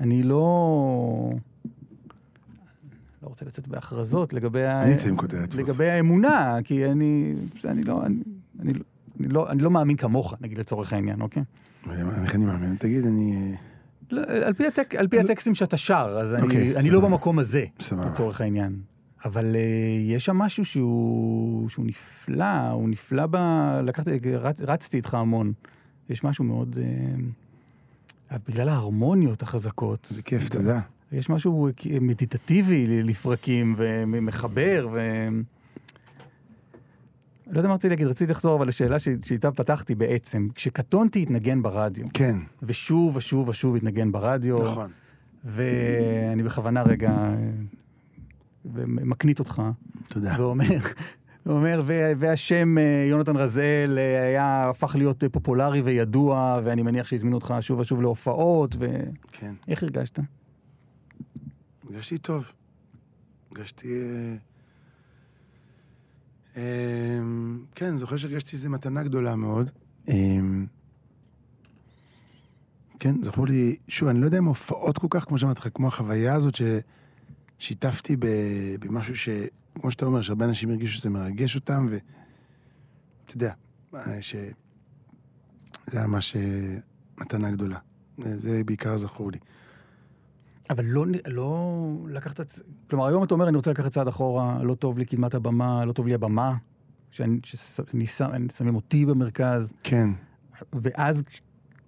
[SPEAKER 2] אני לא... לא רוצה לצאת בהכרזות לגבי, ה...
[SPEAKER 3] אני אצא עם כותרת.
[SPEAKER 2] לגבי האמונה, כי אני, אני לא, אני, אני, לא- אני לא, אני לא מאמין כמוך, נגיד לצורך העניין, אוקיי?
[SPEAKER 3] איך אני מאמין? תגיד, אני...
[SPEAKER 2] לא, על פי, הטק, על פי הטקסטים שאתה שר, אז
[SPEAKER 3] אוקיי,
[SPEAKER 2] אני, אני לא. במקום הזה,
[SPEAKER 3] סבבה.
[SPEAKER 2] לצורך העניין. אבל uh, יש שם משהו שהוא, שהוא נפלא, הוא נפלא ב... לקחתי, רצ, רצתי איתך המון. יש משהו מאוד... Uh, בגלל ההרמוניות החזקות.
[SPEAKER 3] זה כיף, יודע.
[SPEAKER 2] יש משהו מדיטטיבי לפרקים ומחבר, ו... לא יודע מה רציתי להגיד, רציתי לחזור אבל לשאלה שאיתה פתחתי בעצם. כשקטונתי התנגן ברדיו,
[SPEAKER 3] כן,
[SPEAKER 2] ושוב ושוב ושוב התנגן ברדיו.
[SPEAKER 3] נכון.
[SPEAKER 2] ואני בכוונה רגע אה, מקנית אותך,
[SPEAKER 3] תודה.
[SPEAKER 2] ואומר, ו- והשם אה, יונתן רזאל אה, היה, הפך להיות פופולרי וידוע, ואני מניח שהזמינו אותך שוב ושוב להופעות, ואיך
[SPEAKER 3] כן.
[SPEAKER 2] הרגשת?
[SPEAKER 3] הרגשתי טוב. הרגשתי... אה, כן, אני זוכר שהרגשתי איזו מתנה גדולה מאוד. אה, כן, זכור לי, שוב, אני לא יודע אם הופעות כל כך, כמו שאמרתי לך, כמו החוויה הזאת ששיתפתי במשהו ש... כמו שאתה אומר, שהרבה אנשים הרגישו שזה מרגש אותם, ואתה יודע, אה, ש... זה היה ממש אה, מתנה גדולה. זה בעיקר זכור לי.
[SPEAKER 2] אבל לא, לא לקחת את... כלומר, היום אתה אומר, אני רוצה לקחת צעד אחורה, לא טוב לי קדמת הבמה, לא טוב לי הבמה, שאני, שאני שם, שמים אותי במרכז,
[SPEAKER 3] כן,
[SPEAKER 2] ואז כש-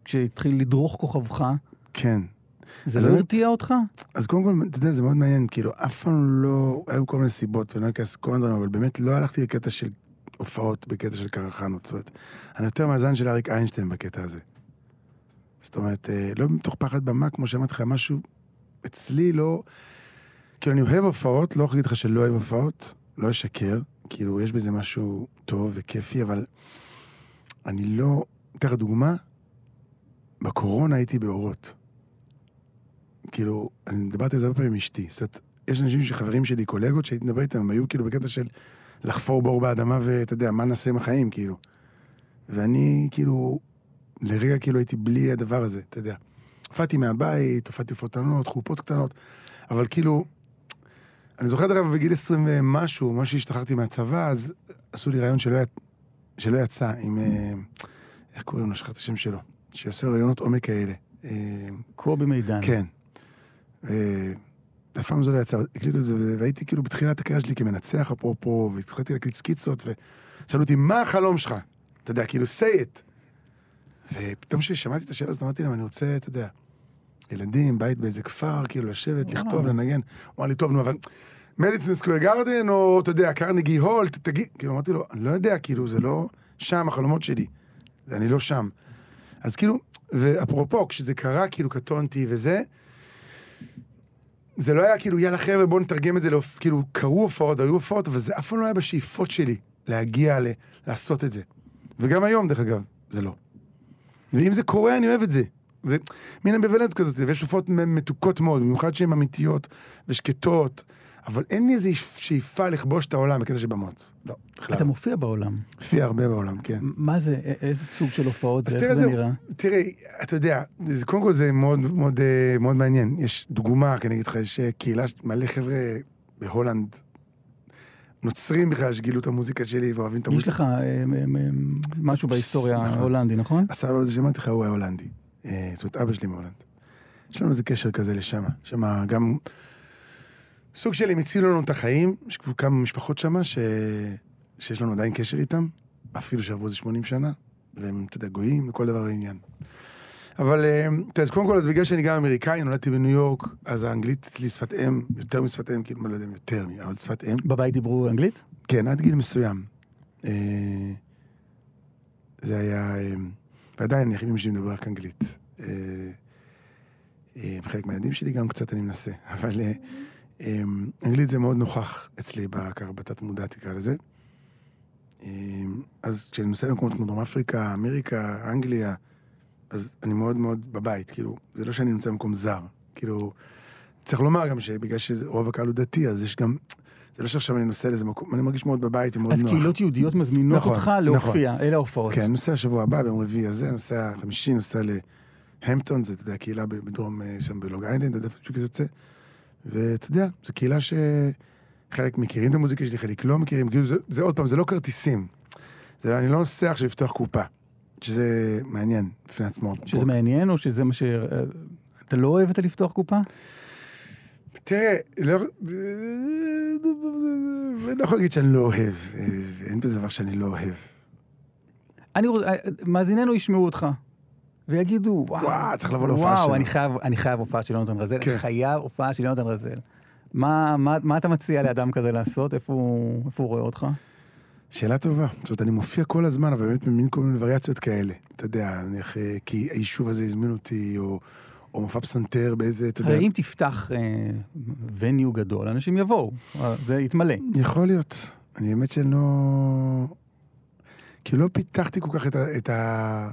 [SPEAKER 2] כשהתחיל לדרוך כוכבך,
[SPEAKER 3] כן.
[SPEAKER 2] זה לא הרתיע אותך?
[SPEAKER 3] אז קודם כל, אתה יודע, זה מאוד מעניין, כאילו, אף פעם לא, היו כל מיני סיבות, ואני לא אכנס לכל מיני דברים, אבל באמת לא הלכתי לקטע של הופעות בקטע של קרחנות. זאת אומרת, אני יותר מאזן של אריק איינשטיין בקטע הזה. זאת אומרת, אה, לא מתוך פחד במה, כמו שאמרתי לך, משהו אצלי לא... כאילו, אני אוהב הופעות, לא יכול להגיד לך שלא אוהב הופעות, לא אשקר, כאילו, יש בזה משהו טוב וכיפי, אבל אני לא... אתן לך דוגמה, בקורונה הייתי באורות. כאילו, אני דיברתי על זה הרבה פעמים עם אשתי. זאת אומרת, יש אנשים שחברים שלי, קולגות, שהייתי מדבר איתם, הם היו כאילו בקטע של לחפור בור באדמה, ואתה יודע, מה נעשה עם החיים, כאילו. ואני, כאילו, לרגע כאילו הייתי בלי הדבר הזה, אתה יודע. הופעתי מהבית, הופעתי קטנות, חופות קטנות, אבל כאילו, אני זוכר, דרך אגב, בגיל 20 ומשהו, מה שהשתחררתי מהצבא, אז עשו לי רעיון שלא, י... שלא יצא עם... אה, איך קוראים לו? שכחתי את השם שלו. שעושה רעיונות עומק כאלה. אה,
[SPEAKER 2] קובי מידן.
[SPEAKER 3] כן. אה, אף פעם זה לא יצא, הקליטו את זה, והייתי כאילו בתחילת הקריירה שלי כמנצח אפרופו, והתחלתי להקליט סקיצות, ושאלו אותי, מה החלום שלך? אתה יודע, כאילו, say it. ופתאום כששמעתי את השאלה הזאת, אמרתי להם, אני רוצה, אתה יודע, ילדים, בית באיזה כפר, כאילו, לשבת. לכתוב, לנגן. הוא אמר לי, טוב, נו, אבל מדיצין סקוויר גרדן, או, אתה יודע, קרנגי הול, תגיד, כאילו, אמרתי לו, אני לא יודע, כאילו, זה לא שם החלומות שלי. אני לא שם. אז כאילו, ואפרופו, כשזה קרה, כאילו, קטונתי וזה, זה לא היה כאילו, יאללה חבר'ה, בואו נתרגם את זה, לאופ... כאילו, קרו הופעות, היו הופעות, אבל זה אף פעם לא היה בשאיפות שלי להגיע ל... לעשות את זה. וגם היום, דרך אגב, זה לא. ואם זה קורה, אני אוהב את זה. זה מין אמביוולנט כזאת, ויש הופעות מ- מתוקות מאוד, במיוחד שהן אמיתיות ושקטות, אבל אין לי איזו שאיפה לכבוש את העולם בקטע של במות. לא, בכלל.
[SPEAKER 2] אתה מופיע בעולם.
[SPEAKER 3] מופיע הרבה בעולם, כן.
[SPEAKER 2] מה זה, איזה סוג של הופעות זה, איך זה. נראה?
[SPEAKER 3] תראה, אתה יודע, זה, קודם כל זה מאוד מאוד אה, מאוד מעניין. יש דוגמה, כי אני אגיד לך, יש אה, קהילה, מלא חבר'ה בהולנד, נוצרים בכלל, שגילו את המוזיקה שלי ואוהבים את
[SPEAKER 2] יש
[SPEAKER 3] המוזיקה.
[SPEAKER 2] לך אה, משהו בהיסטוריה
[SPEAKER 3] נכון.
[SPEAKER 2] ההולנדי, נכון?
[SPEAKER 3] הסבא הזה שאמרתי לך, הוא היה הולנדי. אה, זאת אומרת, אבא שלי מהולנד. יש לנו איזה קשר כזה לשם. שם גם... סוג של הם הצילו לנו את החיים, יש כבר כמה משפחות שם ש... שיש לנו עדיין קשר איתם, אפילו שעברו איזה 80 שנה, והם, אתה יודע, גויים לכל דבר ועניין. אבל, יודע, אז קודם כל, אז בגלל שאני גם אמריקאי, נולדתי בניו יורק, אז האנגלית אצלי שפת אם, יותר משפת אם, כאילו, לא יודע אם יותר, אבל שפת אם.
[SPEAKER 2] בבית דיברו אנגלית?
[SPEAKER 3] כן, עד גיל מסוים. אה, זה היה... אה, ועדיין, אני אמא שלי מדבר רק אנגלית. אה, אה, חלק מהילדים שלי גם קצת אני מנסה, אבל אה, אנגלית זה מאוד נוכח אצלי, ככה בתת מודע תקרא לזה. אז כשאני נוסע למקומות כמו דרום אפריקה, אמריקה, אנגליה, אז אני מאוד מאוד בבית, כאילו, זה לא שאני נמצא במקום זר. כאילו, צריך לומר גם שבגלל שרוב הקהל הוא דתי, אז יש גם... זה לא שעכשיו אני נוסע לאיזה מקום, אני מרגיש מאוד בבית ומאוד
[SPEAKER 2] אז
[SPEAKER 3] נוח.
[SPEAKER 2] קהילות יהודיות מזמינות
[SPEAKER 3] נכון,
[SPEAKER 2] אותך להופיע, אלה ההופעות.
[SPEAKER 3] כן, נוסע השבוע הבא, ביום רביעי הזה, נוסע חמישי, נוסע להמפטון, זה, אתה יודע, קהילה בדרום, אה, שם בלוג איילנד, אתה יודע איפה שזה יוצא. ואתה יודע, זו קהילה שחלק מכירים את המוזיקה שלי, חלק לא מכירים, כאילו זה, זה עוד פעם, זה לא כרטיסים. זה, אני לא נוסע עכשיו לפתוח קופה, שזה מעניין בפני עצמו.
[SPEAKER 2] שזה מעניין, או שזה מה ש... אתה לא אוהב את הלפתוח קופה?
[SPEAKER 3] תראה, לא, אני לא יכול להגיד שאני לא אוהב, אה, אין בזה דבר שאני לא אוהב.
[SPEAKER 2] אני רוצה, מאזיננו ישמעו אותך, ויגידו, וואו,
[SPEAKER 3] וואו, צריך לבוא להופעה שלו."
[SPEAKER 2] וואו, אני חייב, אני חייב הופעה של יונתן רזל,
[SPEAKER 3] כן.
[SPEAKER 2] אני חייב הופעה של יונתן רזל. מה, מה, מה אתה מציע לאדם כזה לעשות? איפה הוא, איפה הוא רואה אותך?
[SPEAKER 3] שאלה טובה. זאת אומרת, אני מופיע כל הזמן, אבל באמת במין כל מיני וריאציות כאלה. אתה יודע, נניח, אה, כי היישוב הזה הזמין אותי, או, או מופע פסנתר באיזה, אתה יודע...
[SPEAKER 2] הרי אם תפתח וניו גדול, אנשים יבואו, אה, זה יתמלא.
[SPEAKER 3] יכול להיות. אני האמת שלא... כי לא פיתחתי כל כך את, ה, את, ה,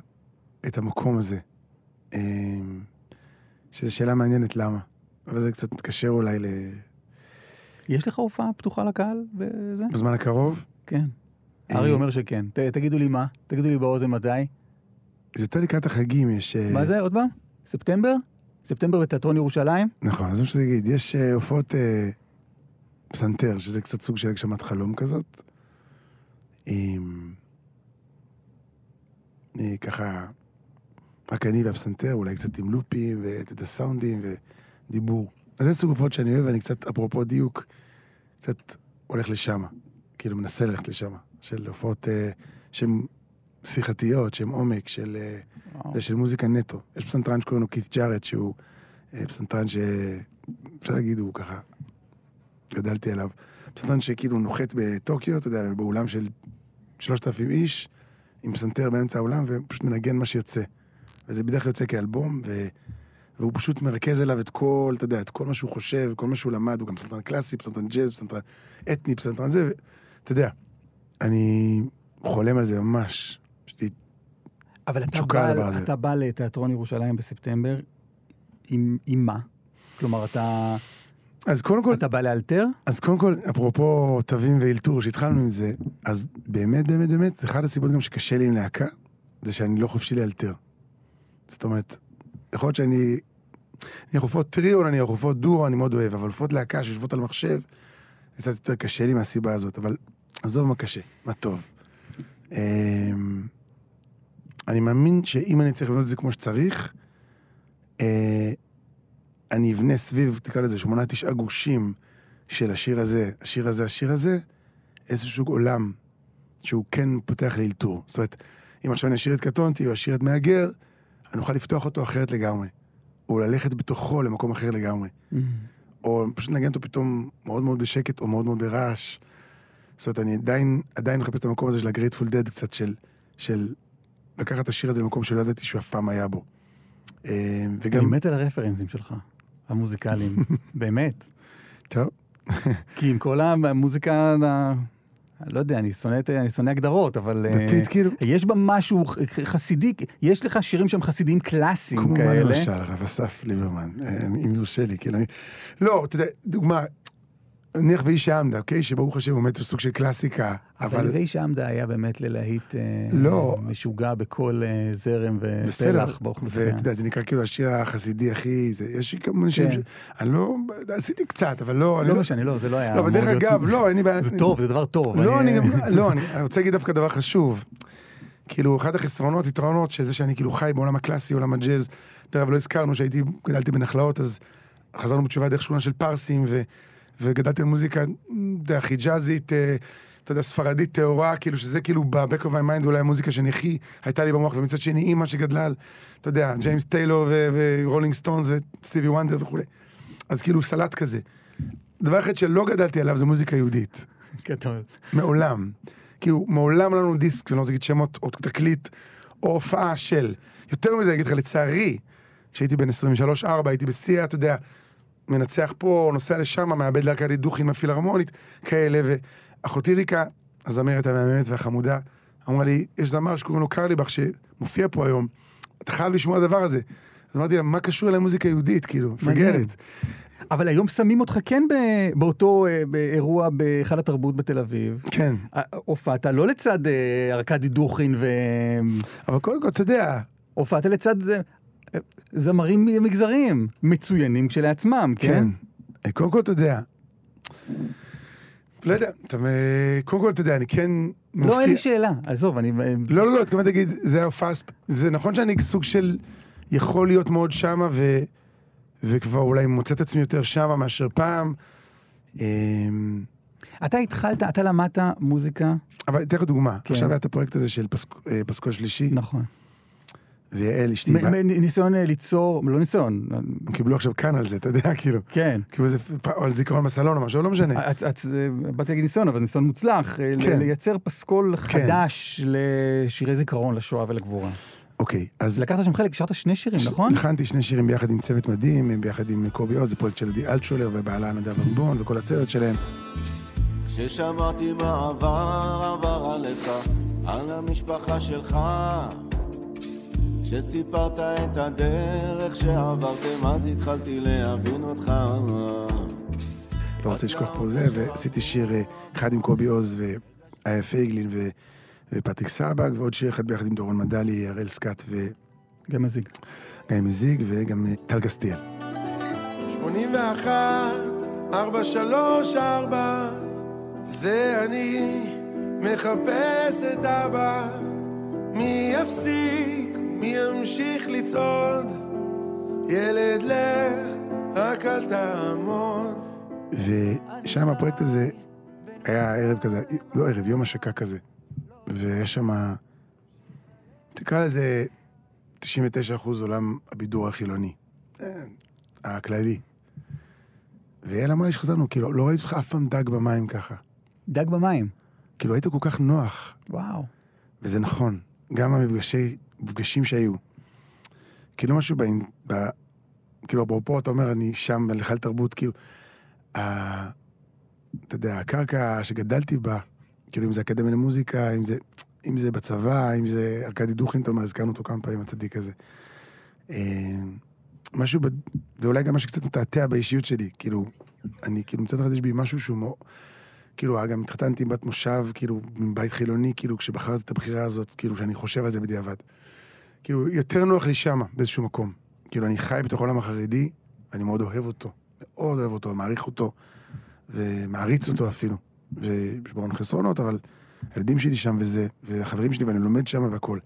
[SPEAKER 3] את המקום הזה. אה, שזו שאלה מעניינת למה. אבל זה קצת מתקשר אולי ל...
[SPEAKER 2] יש לך הופעה פתוחה לקהל וזה?
[SPEAKER 3] בזמן הקרוב?
[SPEAKER 2] כן.
[SPEAKER 3] אה,
[SPEAKER 2] ארי אומר שכן. ת, תגידו לי מה? תגידו לי באוזן מתי?
[SPEAKER 3] זה יותר לקראת החגים, יש... אה,
[SPEAKER 2] מה זה עוד פעם? ספטמבר? ספטמבר בתיאטרון ירושלים?
[SPEAKER 3] נכון, אז מה שזה יגיד. יש אה, הופעות אה, פסנתר, שזה קצת סוג של הגשמת חלום כזאת. עם... אה, ככה, רק אני והפסנתר, אולי קצת עם לופים, ואתה יודע, סאונדים ודיבור. אז זה סוג הופעות שאני אוהב, ואני קצת, אפרופו דיוק, קצת הולך לשם. כאילו, מנסה ללכת לשם. של הופעות אה, שהן שיחתיות, שהן עומק, של, אה. זה של מוזיקה נטו. יש פסנתרן שקוראים לו כית ג'ארט, שהוא אה, פסנתרן ש... אפשר להגיד, הוא ככה, גדלתי עליו. פסנתרן שכאילו נוחת בטוקיו, אתה יודע, באולם של שלושת אלפים איש, עם פסנתר באמצע האולם, ופשוט מנגן מה שיוצא. וזה בדרך כלל יוצא כאלבום, ו... והוא פשוט מרכז אליו את כל, אתה יודע, את כל מה שהוא חושב, כל מה שהוא למד, הוא גם פסנתרן קלאסי, פסנתרן ג'אז, פסנתרן אתני, פסנתרן זה, ואתה יודע, אני חולם על זה ממש. יש לי
[SPEAKER 2] אבל אתה
[SPEAKER 3] תשוקה
[SPEAKER 2] בא,
[SPEAKER 3] לדבר הזה.
[SPEAKER 2] אתה בא לתיאטרון ירושלים בספטמבר, עם, עם מה? כלומר, אתה,
[SPEAKER 3] אז קודם כל,
[SPEAKER 2] אתה בא לאלתר?
[SPEAKER 3] אז קודם כל, אפרופו תווים ואלתור, שהתחלנו עם זה, אז באמת, באמת, באמת, זה אחת הסיבות גם שקשה לי עם להקה, זה שאני לא חופשי לאלתר. זאת אומרת, יכול להיות שאני... נניח הופעות טריו, נניח הופעות דואו, אני מאוד אוהב, אבל הופעות להקה שיושבות על מחשב, זה קצת יותר קשה לי מהסיבה הזאת, אבל עזוב מה קשה, מה טוב. אמ, אני מאמין שאם אני צריך לבנות את זה כמו שצריך, אה, אני אבנה סביב, תקרא לזה, שמונה, תשעה גושים של השיר הזה, השיר הזה, השיר הזה, איזשהו עולם שהוא כן פותח לאלתור. זאת אומרת, אם עכשיו אני אשיר את קטונתי או אשיר את מהגר, אני אוכל לפתוח אותו אחרת לגמרי. או ללכת בתוכו למקום אחר לגמרי. או פשוט לנגן אותו פתאום מאוד מאוד בשקט או מאוד מאוד ברעש. זאת אומרת, אני עדיין, עדיין מחפש את המקום הזה של ה-Grateful Dead קצת, של, של לקחת את השיר הזה למקום שלא ידעתי שהוא אף פעם היה בו. אה,
[SPEAKER 2] אני
[SPEAKER 3] וגם,
[SPEAKER 2] מת על הרפרנסים שלך, המוזיקליים, באמת.
[SPEAKER 3] טוב,
[SPEAKER 2] כי עם כל המוזיקה, ה- לא יודע, אני שונא, אני שונא הגדרות, אבל... אה,
[SPEAKER 3] דתית כאילו.
[SPEAKER 2] יש בה משהו חסידי, יש לך שירים שהם חסידיים קלאסיים
[SPEAKER 3] כמו מה
[SPEAKER 2] כאלה.
[SPEAKER 3] למשל, הרב אסף ליברמן, אה, אם יורשה לי, כאילו, אני... לא, אתה יודע, דוגמה, נניח ואיש העמדה, אוקיי? שברוך השם הוא באמת סוג של קלאסיקה,
[SPEAKER 2] אבל
[SPEAKER 3] אבל...
[SPEAKER 2] ואיש עמדה היה באמת ללהיט אה,
[SPEAKER 3] לא.
[SPEAKER 2] משוגע בכל אה, זרם ופלח באוכלוסייה.
[SPEAKER 3] ואתה יודע, זה נקרא כאילו השיר החסידי הכי... זה, יש לי כמה אנשים
[SPEAKER 2] כן.
[SPEAKER 3] ש... אני לא... עשיתי קצת, אבל לא... אני
[SPEAKER 2] לא משנה, לא, זה לא היה...
[SPEAKER 3] לא, אבל דרך אגב, לא, אין לי בעיה...
[SPEAKER 2] זה טוב, זה דבר טוב.
[SPEAKER 3] לא, אני גם... לא, אני אני רוצה להגיד דווקא דבר חשוב. כאילו, אחד החסרונות, יתרונות, שזה שאני כאילו חי בעולם הקלאסי, עולם הג'אז. דרך אגב, לא הזכרנו שהייתי, גדלתי בנחלאות, אז חזרנו בתשובה דרך שכונה של פרסים, ו, וגדלתי על מוזיקה, אתה יודע, חיג'אזית, אה, אתה יודע, ספרדית טהורה, כאילו שזה כאילו ב-back of my mind אולי המוזיקה שאני הכי הייתה לי במוח, ומצד שני אימא שגדלה על, אתה יודע, ג'יימס טיילור ורולינג סטונס וסטיבי וונדר וכולי. אז כאילו סלט כזה. דבר אחד שלא גדלתי עליו זה מוזיקה יהודית.
[SPEAKER 2] גדול.
[SPEAKER 3] מעולם. כאילו, מעולם לא לנו דיסק, אני לא רוצה להגיד שמות, או תקליט, או הופעה של. יותר מזה, אני אגיד לך, לצערי, כשהייתי בן 23-4, הייתי בשיא, אתה יודע, מנצח פה, נוסע לשם, מאבד לארקדית דוכין מהפילהרמונית, כאלה, ואחותי ריקה, הזמרת המהממת והחמודה, אמרה לי, יש זמר שקוראים לו קרליבך, שמופיע פה היום, אתה חייב לשמוע את הדבר הזה. אז אמרתי לה, מה קשור אליי מוזיקה יהודית, כאילו,
[SPEAKER 2] מעניין.
[SPEAKER 3] פגרת.
[SPEAKER 2] אבל היום שמים אותך כן ב- באותו אה, באירוע בהיכל התרבות בתל אביב.
[SPEAKER 3] כן.
[SPEAKER 2] אה, הופעת לא לצד אה, ארכדי דוכין
[SPEAKER 3] אבל קודם כל, אתה יודע,
[SPEAKER 2] והופעת לצד זמרים מגזריים, מצוינים כשלעצמם, כן?
[SPEAKER 3] כן. אה, קודם כל, אתה יודע, לא יודע, אתה, אה, קודם כל, אתה יודע, אני כן מופיע...
[SPEAKER 2] לא, אין לי שאלה, עזוב, אני...
[SPEAKER 3] לא, לא, לא, התכוונתי להגיד, זה ההופעה, זה נכון שאני סוג של יכול להיות מאוד שמה, ו... וכבר אולי מוצא את עצמי יותר שמה מאשר פעם. אמ,
[SPEAKER 2] אתה התחלת, אתה למדת מוזיקה,
[SPEAKER 3] אבל אתן לך דוגמה,
[SPEAKER 2] כן.
[SPEAKER 3] עכשיו היה את הפרויקט הזה של פסק- אה, פסקול שלישי,
[SPEAKER 2] נכון.
[SPEAKER 3] ויעל אשתי,
[SPEAKER 2] מ- מ- ניסיון אה, ליצור, לא ניסיון,
[SPEAKER 3] הם קיבלו עכשיו כאן על זה, אתה יודע, כאילו,
[SPEAKER 2] כן.
[SPEAKER 3] כאילו זה, או על זיכרון בסלון או משהו, לא משנה.
[SPEAKER 2] את- את- אה, באתי להגיד ניסיון, אבל ניסיון מוצלח, אה, ל-
[SPEAKER 3] כן.
[SPEAKER 2] לייצר פסקול חדש לשירי זיכרון לשואה ולגבורה.
[SPEAKER 3] אוקיי, אז
[SPEAKER 2] לקחת שם חלק, שרת שני שירים, נכון?
[SPEAKER 3] הכנתי שני שירים ביחד עם צוות מדהים, ביחד עם קובי עוז, זה פרויקט של עדי אלטשולר ובעלה נדב ארבון וכל הצוות שלהם.
[SPEAKER 6] כששמעתי מה עבר, עבר עליך, על המשפחה שלך. כשסיפרת את הדרך שעברתם, אז התחלתי להבין אותך.
[SPEAKER 3] לא רוצה לשכוח פה זה, ועשיתי שיר אה, אחד עם קובי עוז ואיה פייגלין ו- ופטריק סבג, ועוד שיר אחד ביחד עם דורון מדלי, הראל סקאט וגיא
[SPEAKER 2] גם מזיג.
[SPEAKER 3] מזיג, וגם אה, טל גסטיאל.
[SPEAKER 5] 81, 434, זה אני מחפש את אבא. מי יפסיק, מי ימשיך לצעוד? ילד לך, רק אל תעמוד.
[SPEAKER 3] ושם הפרויקט הזה היה ערב כזה, לא ערב, יום השקה כזה. ויש שם, תקרא לזה 99 אחוז עולם הבידור החילוני. אה, הכללי. ויעל אמרה לי שחזרנו, כאילו, לא ראיתי אותך אף פעם דג במים ככה.
[SPEAKER 2] דג במים.
[SPEAKER 3] כאילו, היית כל כך נוח.
[SPEAKER 2] וואו.
[SPEAKER 3] וזה נכון, גם המפגשי, המפגשים שהיו. כאילו משהו ב... ב כאילו, אפרופו, אתה אומר, אני שם בהיכל תרבות, כאילו, ה, אתה יודע, הקרקע שגדלתי בה, כאילו, אם זה אקדמיה למוזיקה, אם זה, אם זה בצבא, אם זה ארכדי דוכין, אתה אומר, הזכרנו אותו כמה פעמים, הצדיק הזה. אה, משהו, ב, ואולי גם מה שקצת מתעתע באישיות שלי, כאילו, אני, כאילו, מצד אחד יש בי משהו שהוא מאוד... כאילו, גם התחתנתי עם בת מושב, כאילו, מבית חילוני, כאילו, כשבחרתי את הבחירה הזאת, כאילו, שאני חושב על זה בדיעבד. כאילו, יותר נוח לי שמה, באיזשהו מקום. כאילו, אני חי בתוך העולם החרדי, ואני מאוד אוהב אותו. מאוד אוהב אותו, מעריך אותו, ומעריץ אותו אפילו. ויש בו חסרונות, אבל הילדים שלי שם וזה, והחברים שלי, ואני לומד שם והכול.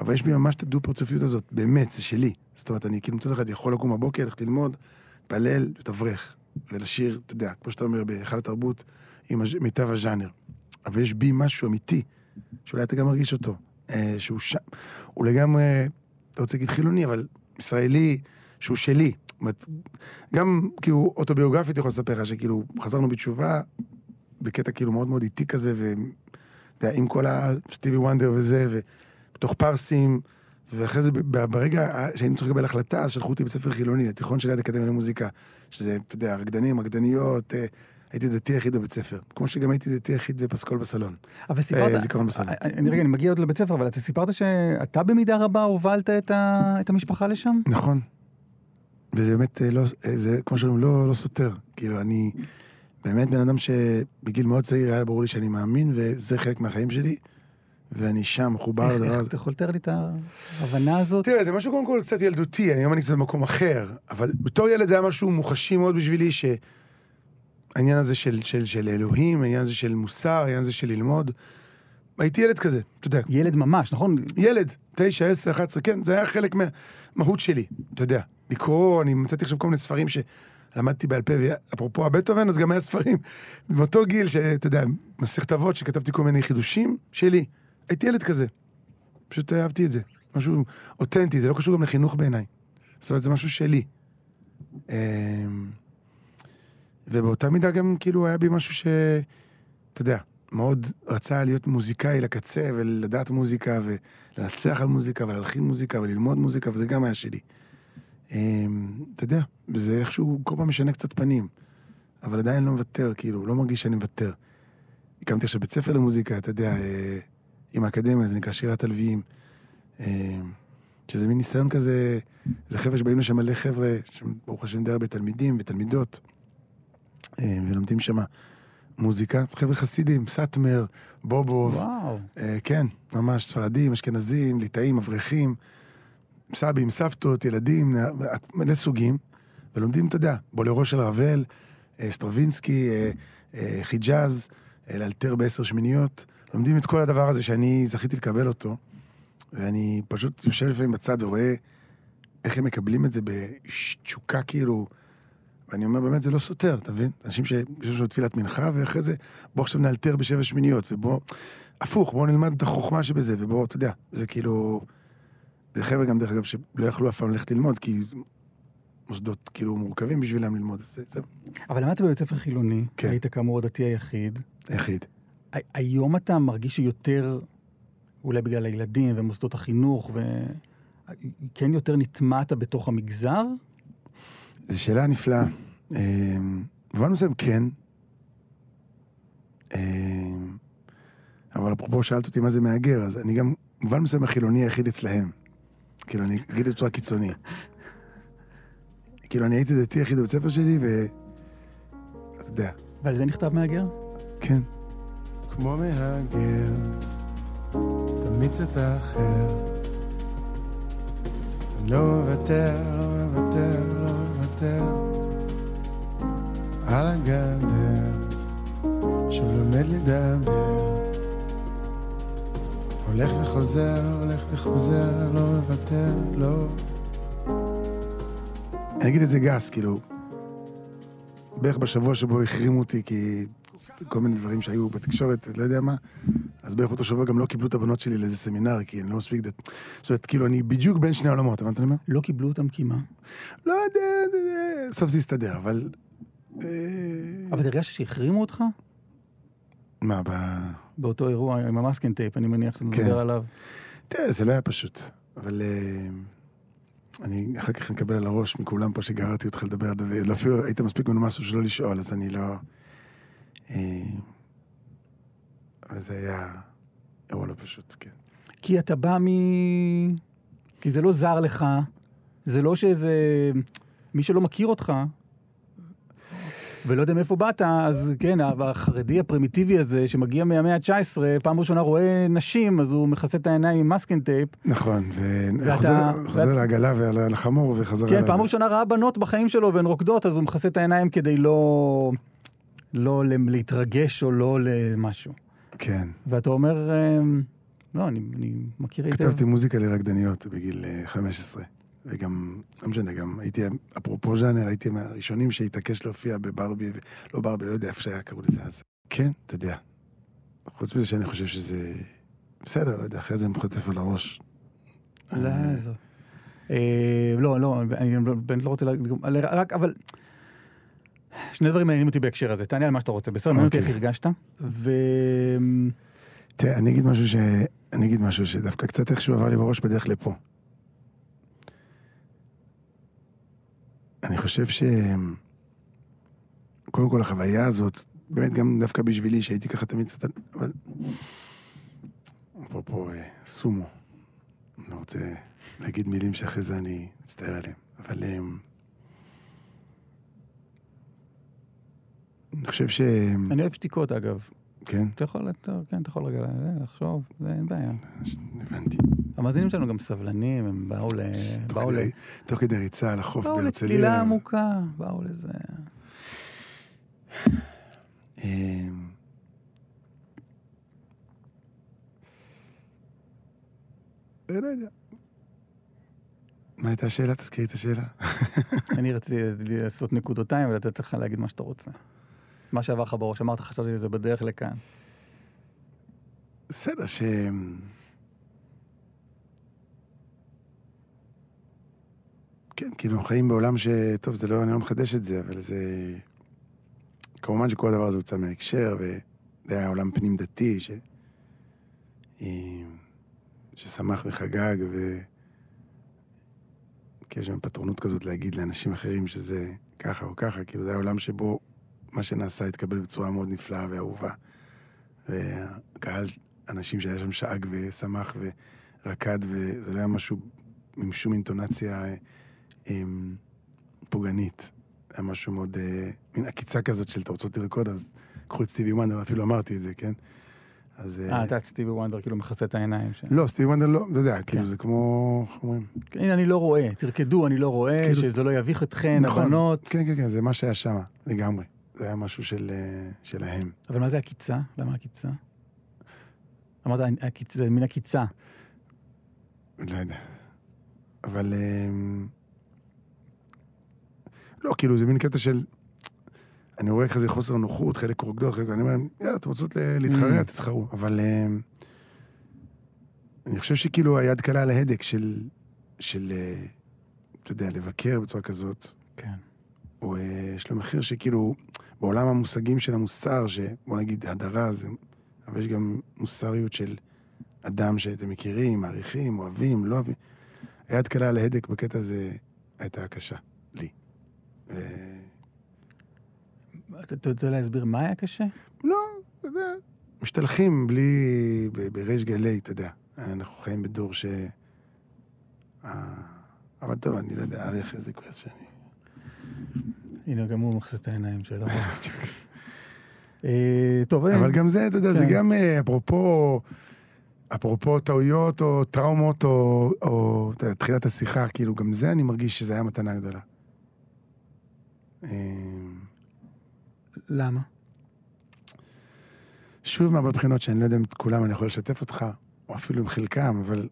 [SPEAKER 3] אבל יש בי ממש את הדו-פרצופיות הזאת, באמת, זה שלי. זאת אומרת, אני כאילו מצד אחד יכול לקום בבוקר, ללכת ללמוד, להתפלל, לתברך, ולשיר, אתה יודע, כמו שאתה אומר, בהיכל התרבות, עם מיטב הז'אנר. אבל יש בי משהו אמיתי, שאולי אתה גם מרגיש אותו, שהוא שם, הוא לגמרי, לא רוצה להגיד חילוני, אבל ישראלי, שהוא שלי. גם כאילו אוטוביוגרפית יכול לספר לך שכאילו חזרנו בתשובה, בקטע כאילו מאוד מאוד איטי כזה, ואתה יודע, עם כל הסטיבי וונדר וזה, ובתוך פרסים, ואחרי זה, ברגע שהיינו צריכים לקבל החלטה, אז שלחו אותי בית ספר חילוני, לתיכון שליד אקדמיה למוזיקה, שזה, אתה יודע, רקדנים, רקדניות, אה, הייתי דתי יחיד בבית ספר, כמו שגם הייתי דתי יחיד בפסקול בסלון.
[SPEAKER 2] אבל סיפרת...
[SPEAKER 3] אה, זיכרון בסלון.
[SPEAKER 2] אה, אני רגע, אני מגיע עוד לבית ספר, אבל אתה סיפרת שאתה במידה רבה הובלת את ה- את המשפחה לשם?
[SPEAKER 3] נכון. וזה באמת אה, לא, אה, זה כמו שאומרים, לא, לא סותר. כאילו, אני באמת בן אדם שבגיל מאוד צעיר היה ברור לי שאני מאמין, וזה חלק מהחיים שלי, ואני שם, מחובר
[SPEAKER 2] איך-
[SPEAKER 3] לדבר
[SPEAKER 2] איך
[SPEAKER 3] הזה.
[SPEAKER 2] אתה יכול לתאר לי את ההבנה הזאת?
[SPEAKER 3] תראה, זה משהו קודם כל קצת ילדותי, אני היום אני קצת במקום אחר, אבל בתור ילד זה היה משהו מוחשי מאוד בשבילי, שהעניין הזה של, של, של אלוהים, העניין הזה של מוסר, העניין הזה של ללמוד. הייתי ילד כזה, אתה יודע,
[SPEAKER 2] ילד ממש, נכון?
[SPEAKER 3] ילד, תשע, עשר, אחת עשרה, כן, זה היה חלק מהמהות שלי, אתה יודע. לקרוא, אני מצאתי עכשיו כל מיני ספרים שלמדתי בעל פה, ואפרופו הבטהובן, אז גם היה ספרים באותו גיל, שאתה יודע, מסכת אבות, שכתבתי כל מיני חידושים שלי. הייתי ילד כזה. פשוט אהבתי את זה. משהו אותנטי, זה לא קשור גם לחינוך בעיניי. זאת אומרת, זה משהו שלי. ובאותה מידה גם כאילו היה בי משהו ש... אתה יודע, מאוד רצה להיות מוזיקאי לקצה ולדעת מוזיקה ולנצח על מוזיקה ולהלחין מוזיקה וללמוד מוזיקה, וזה גם היה שלי. אמ, אתה יודע, וזה איכשהו כל פעם משנה קצת פנים, אבל עדיין לא מוותר, כאילו, לא מרגיש שאני מוותר. הקמתי עכשיו בית ספר למוזיקה, אתה יודע, אה, עם האקדמיה, זה נקרא שירת הלוויים. אמ, שזה מין ניסיון כזה, זה חבר'ה שבאים לשם מלא חבר'ה, שברוך השם די הרבה תלמידים ותלמידות, ולומדים שם מוזיקה. חבר'ה חסידים, סאטמר, בובוב,
[SPEAKER 2] וואו.
[SPEAKER 3] אה, כן, ממש ספרדים, אשכנזים, ליטאים, אברכים, סבים, סבתות, ילדים, מלא סוגים, ולומדים, אתה יודע, בולרו של רבל, אה, סטרווינסקי, אה, אה, חיג'אז, אה, לאלתר בעשר שמיניות. לומדים את כל הדבר הזה שאני זכיתי לקבל אותו, ואני פשוט יושב לפעמים בצד ורואה איך הם מקבלים את זה בתשוקה, כאילו, ואני אומר, באמת, זה לא סותר, אתה מבין? אנשים שיש לנו תפילת מנחה, ואחרי זה, בוא עכשיו נאלתר בשבע שמיניות, ובוא, הפוך, בוא נלמד את החוכמה שבזה, ובוא, אתה יודע, זה כאילו... זה חבר'ה גם, דרך אגב, שלא יכלו אף פעם ללכת ללמוד, כי מוסדות כאילו מורכבים בשבילם ללמוד. אז זה, זה
[SPEAKER 2] אבל למדת בבית ספר חילוני,
[SPEAKER 3] כן.
[SPEAKER 2] היית כאמור הדתי היחיד.
[SPEAKER 3] היחיד.
[SPEAKER 2] היום אתה מרגיש שיותר, אולי בגלל הילדים ומוסדות החינוך, וכן יותר נטמעת בתוך המגזר?
[SPEAKER 3] זו שאלה נפלאה. אה, במובן מסוים כן. אה, אבל אפרופו שאלת אותי מה זה מהגר, אז אני גם, במובן מסוים החילוני היחיד אצלהם. כאילו, אני אגיד את זה בצורה קיצונית. כאילו, אני הייתי דתי היחיד בבית ספר שלי, ו... אתה יודע,
[SPEAKER 2] ועל זה נכתב מהגר?
[SPEAKER 3] כן.
[SPEAKER 5] כמו מהגר, תמיץ את האחר. לא אוותר, לא אוותר, אוותר. על הגדר, שהוא לומד לדבר. הולך וחוזר, הולך וחוזר, לא אוותר, לא.
[SPEAKER 3] אני אגיד את זה גס, כאילו, בערך בשבוע שבו החרימו אותי, כי כל מיני דברים שהיו בתקשורת, לא יודע מה, אז בערך אותו שבוע גם לא קיבלו את הבנות שלי לאיזה סמינר, כי אני לא מספיק דת... זאת אומרת, כאילו, אני בדיוק בין שני העולמות, הבנת מה?
[SPEAKER 2] לא קיבלו אותם כי מה?
[SPEAKER 3] לא יודע, בסוף זה יסתדר, אבל... אה,
[SPEAKER 2] אבל הרגשת שהחרימו אותך?
[SPEAKER 3] מה, ב...
[SPEAKER 2] באותו אירוע עם ה masking tape, אני מניח שאתה
[SPEAKER 3] כן.
[SPEAKER 2] מדבר עליו.
[SPEAKER 3] תראה, זה לא היה פשוט, אבל אה, אני אחר כך נקבל על הראש מכולם פה שגררתי אותך לדבר, דוד, אפילו היית מספיק מנומס שלא לשאול, אז אני לא... אה, אבל זה היה אירוע לא פשוט, כן.
[SPEAKER 2] כי אתה בא מ... כי זה לא זר לך, זה לא שאיזה... מי שלא מכיר אותך, ולא יודע מאיפה באת, אז כן, החרדי הפרימיטיבי הזה, שמגיע מהמאה ה-19, פעם ראשונה רואה נשים, אז הוא מכסה את העיניים עם masking tape.
[SPEAKER 3] נכון, וחוזר חוזר
[SPEAKER 2] ואת-
[SPEAKER 3] לעגלה ולחמור וחזר...
[SPEAKER 2] כן, פעם. ראשונה ראה בנות בחיים שלו והן רוקדות, אז הוא מכסה את העיניים כדי לא... לא להתרגש או לא למשהו.
[SPEAKER 3] כן.
[SPEAKER 2] ואתה אומר, אמ, לא, אני, אני מכיר היטב.
[SPEAKER 3] כתבתי מוזיקה לרקדניות בגיל אה, 15, וגם, לא משנה, גם הייתי, אפרופו ז'אנר, הייתי מהראשונים שהתעקש להופיע בברבי, לא ברבי, לא יודע איפה שהיה, קראו לזה אז. כן, אתה יודע. חוץ מזה שאני חושב שזה... בסדר, לא יודע, אחרי זה אני חוטף על הראש.
[SPEAKER 2] לא. אה, לא, לא, אני לא- באמת לא רוצה להגיד, רק, אבל... שני דברים מעניינים אותי בהקשר הזה, תענה על מה שאתה רוצה, בסדר? מעניין אותי איך
[SPEAKER 3] אוקיי.
[SPEAKER 2] הרגשת, ו...
[SPEAKER 3] תראה, אני אגיד משהו ש... אני אגיד משהו שדווקא קצת איכשהו עבר לי בראש בדרך לפה. אני חושב ש... קודם כל החוויה הזאת, באמת גם דווקא בשבילי, שהייתי ככה תמיד קצת... אבל... אפרופו אה, סומו. אני לא רוצה להגיד מילים שאחרי זה אני אצטער עליהם, אבל... אה, אני חושב ש...
[SPEAKER 2] אני אוהב שתיקות, אגב.
[SPEAKER 3] כן,
[SPEAKER 2] אתה יכול, אתה- כן, אתה יכול רגע אה, לחשוב, זה אין בעיה.
[SPEAKER 3] הבנתי.
[SPEAKER 2] המאזינים שלנו גם סבלנים, הם באו ל... באו ל...
[SPEAKER 3] תוך כדי ריצה על החוף
[SPEAKER 2] באו
[SPEAKER 3] בהרצליה.
[SPEAKER 2] לצלילה עמוקה, באו לזה.
[SPEAKER 3] אמ, אה, לא יודע. מה הייתה השאלה? תזכירי את השאלה.
[SPEAKER 2] אני רציתי לעשות נקודותיים ולתת לך להגיד מה שאתה רוצה. מה שעבר לך בראש, אמרת, חשבתי שזה בדרך לכאן.
[SPEAKER 3] בסדר, ש... כן, כאילו, חיים בעולם ש... טוב, זה לא, אני לא מחדש את זה, אבל זה... כמובן שכל הדבר הזה הוצא מההקשר, וזה היה עולם פנים דתי, ש... אה, ששמח וחגג, ו... כי יש שם פטרונות כזאת להגיד לאנשים אחרים שזה ככה או ככה, כאילו זה היה עולם שבו מה שנעשה התקבל בצורה מאוד נפלאה ואהובה. והקהל, אנשים שהיה שם שאג ושמח ורקד, וזה לא היה משהו עם שום אינטונציה אה, אה, פוגענית. היה משהו מאוד, אה, מין עקיצה כזאת של אתה רוצות לרקוד, אז קחו את סטיבי וונדר, אפילו אמרתי את זה, כן? אז...
[SPEAKER 2] אה, אתה סטיבי וונדר כאילו מכסה את העיניים. ש-
[SPEAKER 3] לא, סטיבי וונדר לא, אתה יודע, כאילו
[SPEAKER 2] כן.
[SPEAKER 3] זה כמו, איך אומרים?
[SPEAKER 2] הנה, אני לא רואה, תרקדו, אני לא רואה,
[SPEAKER 3] כאילו-
[SPEAKER 2] שזה לא יביך אתכן,
[SPEAKER 3] נכון.
[SPEAKER 2] הבנות.
[SPEAKER 3] כן, כן, כן, זה מה שהיה שם, לגמרי. זה היה משהו של, אה, שלהם.
[SPEAKER 2] אבל מה זה עקיצה? למה עקיצה? אמרת, עקיצה, זה מין עקיצה.
[SPEAKER 3] לא יודע. אבל... אמ, לא, כאילו, זה מין קטע של... אני רואה כזה חוסר נוחות, חלק רוקדות, חלק... אני אומר, יאללה, אתם רוצות להתחרע,
[SPEAKER 2] Mm.
[SPEAKER 3] תתחרו. אבל... אמ, אני חושב שכאילו היד קלה על ההדק של של, אה, אתה יודע, לבקר בצורה כזאת,
[SPEAKER 2] כן.
[SPEAKER 3] הוא, אה, יש לו מחיר שכאילו, בעולם המושגים של המוסר, שבוא נגיד הדרה, זה, אבל יש גם מוסריות של אדם שאתם מכירים, מעריכים, אוהבים, לא אוהבים. היד קלה על ההדק בקטע הזה הייתה קשה, לי. ו...
[SPEAKER 2] אתה יודע להסביר מה היה קשה?
[SPEAKER 3] לא, אתה יודע, משתלחים בלי, בריש גלי, אתה יודע. אנחנו חיים בדור ש... אה, אבל טוב, אני לא יודע, להעריך איזה כועס שאני...
[SPEAKER 2] הנה, גם הוא מחזיר את העיניים שלו. אה, טוב,
[SPEAKER 3] אבל גם זה, אתה יודע, זה
[SPEAKER 2] כן.
[SPEAKER 3] גם אה, אפרופו, אפרופו טעויות או טראומות או, או תחילת השיחה, כאילו, גם זה אני מרגיש שזה היה מתנה גדולה. אה,
[SPEAKER 2] למה?
[SPEAKER 3] שוב, מהרבה בחינות שאני לא יודע אם את כולם אני יכול לשתף אותך, או אפילו עם חלקם, אבל...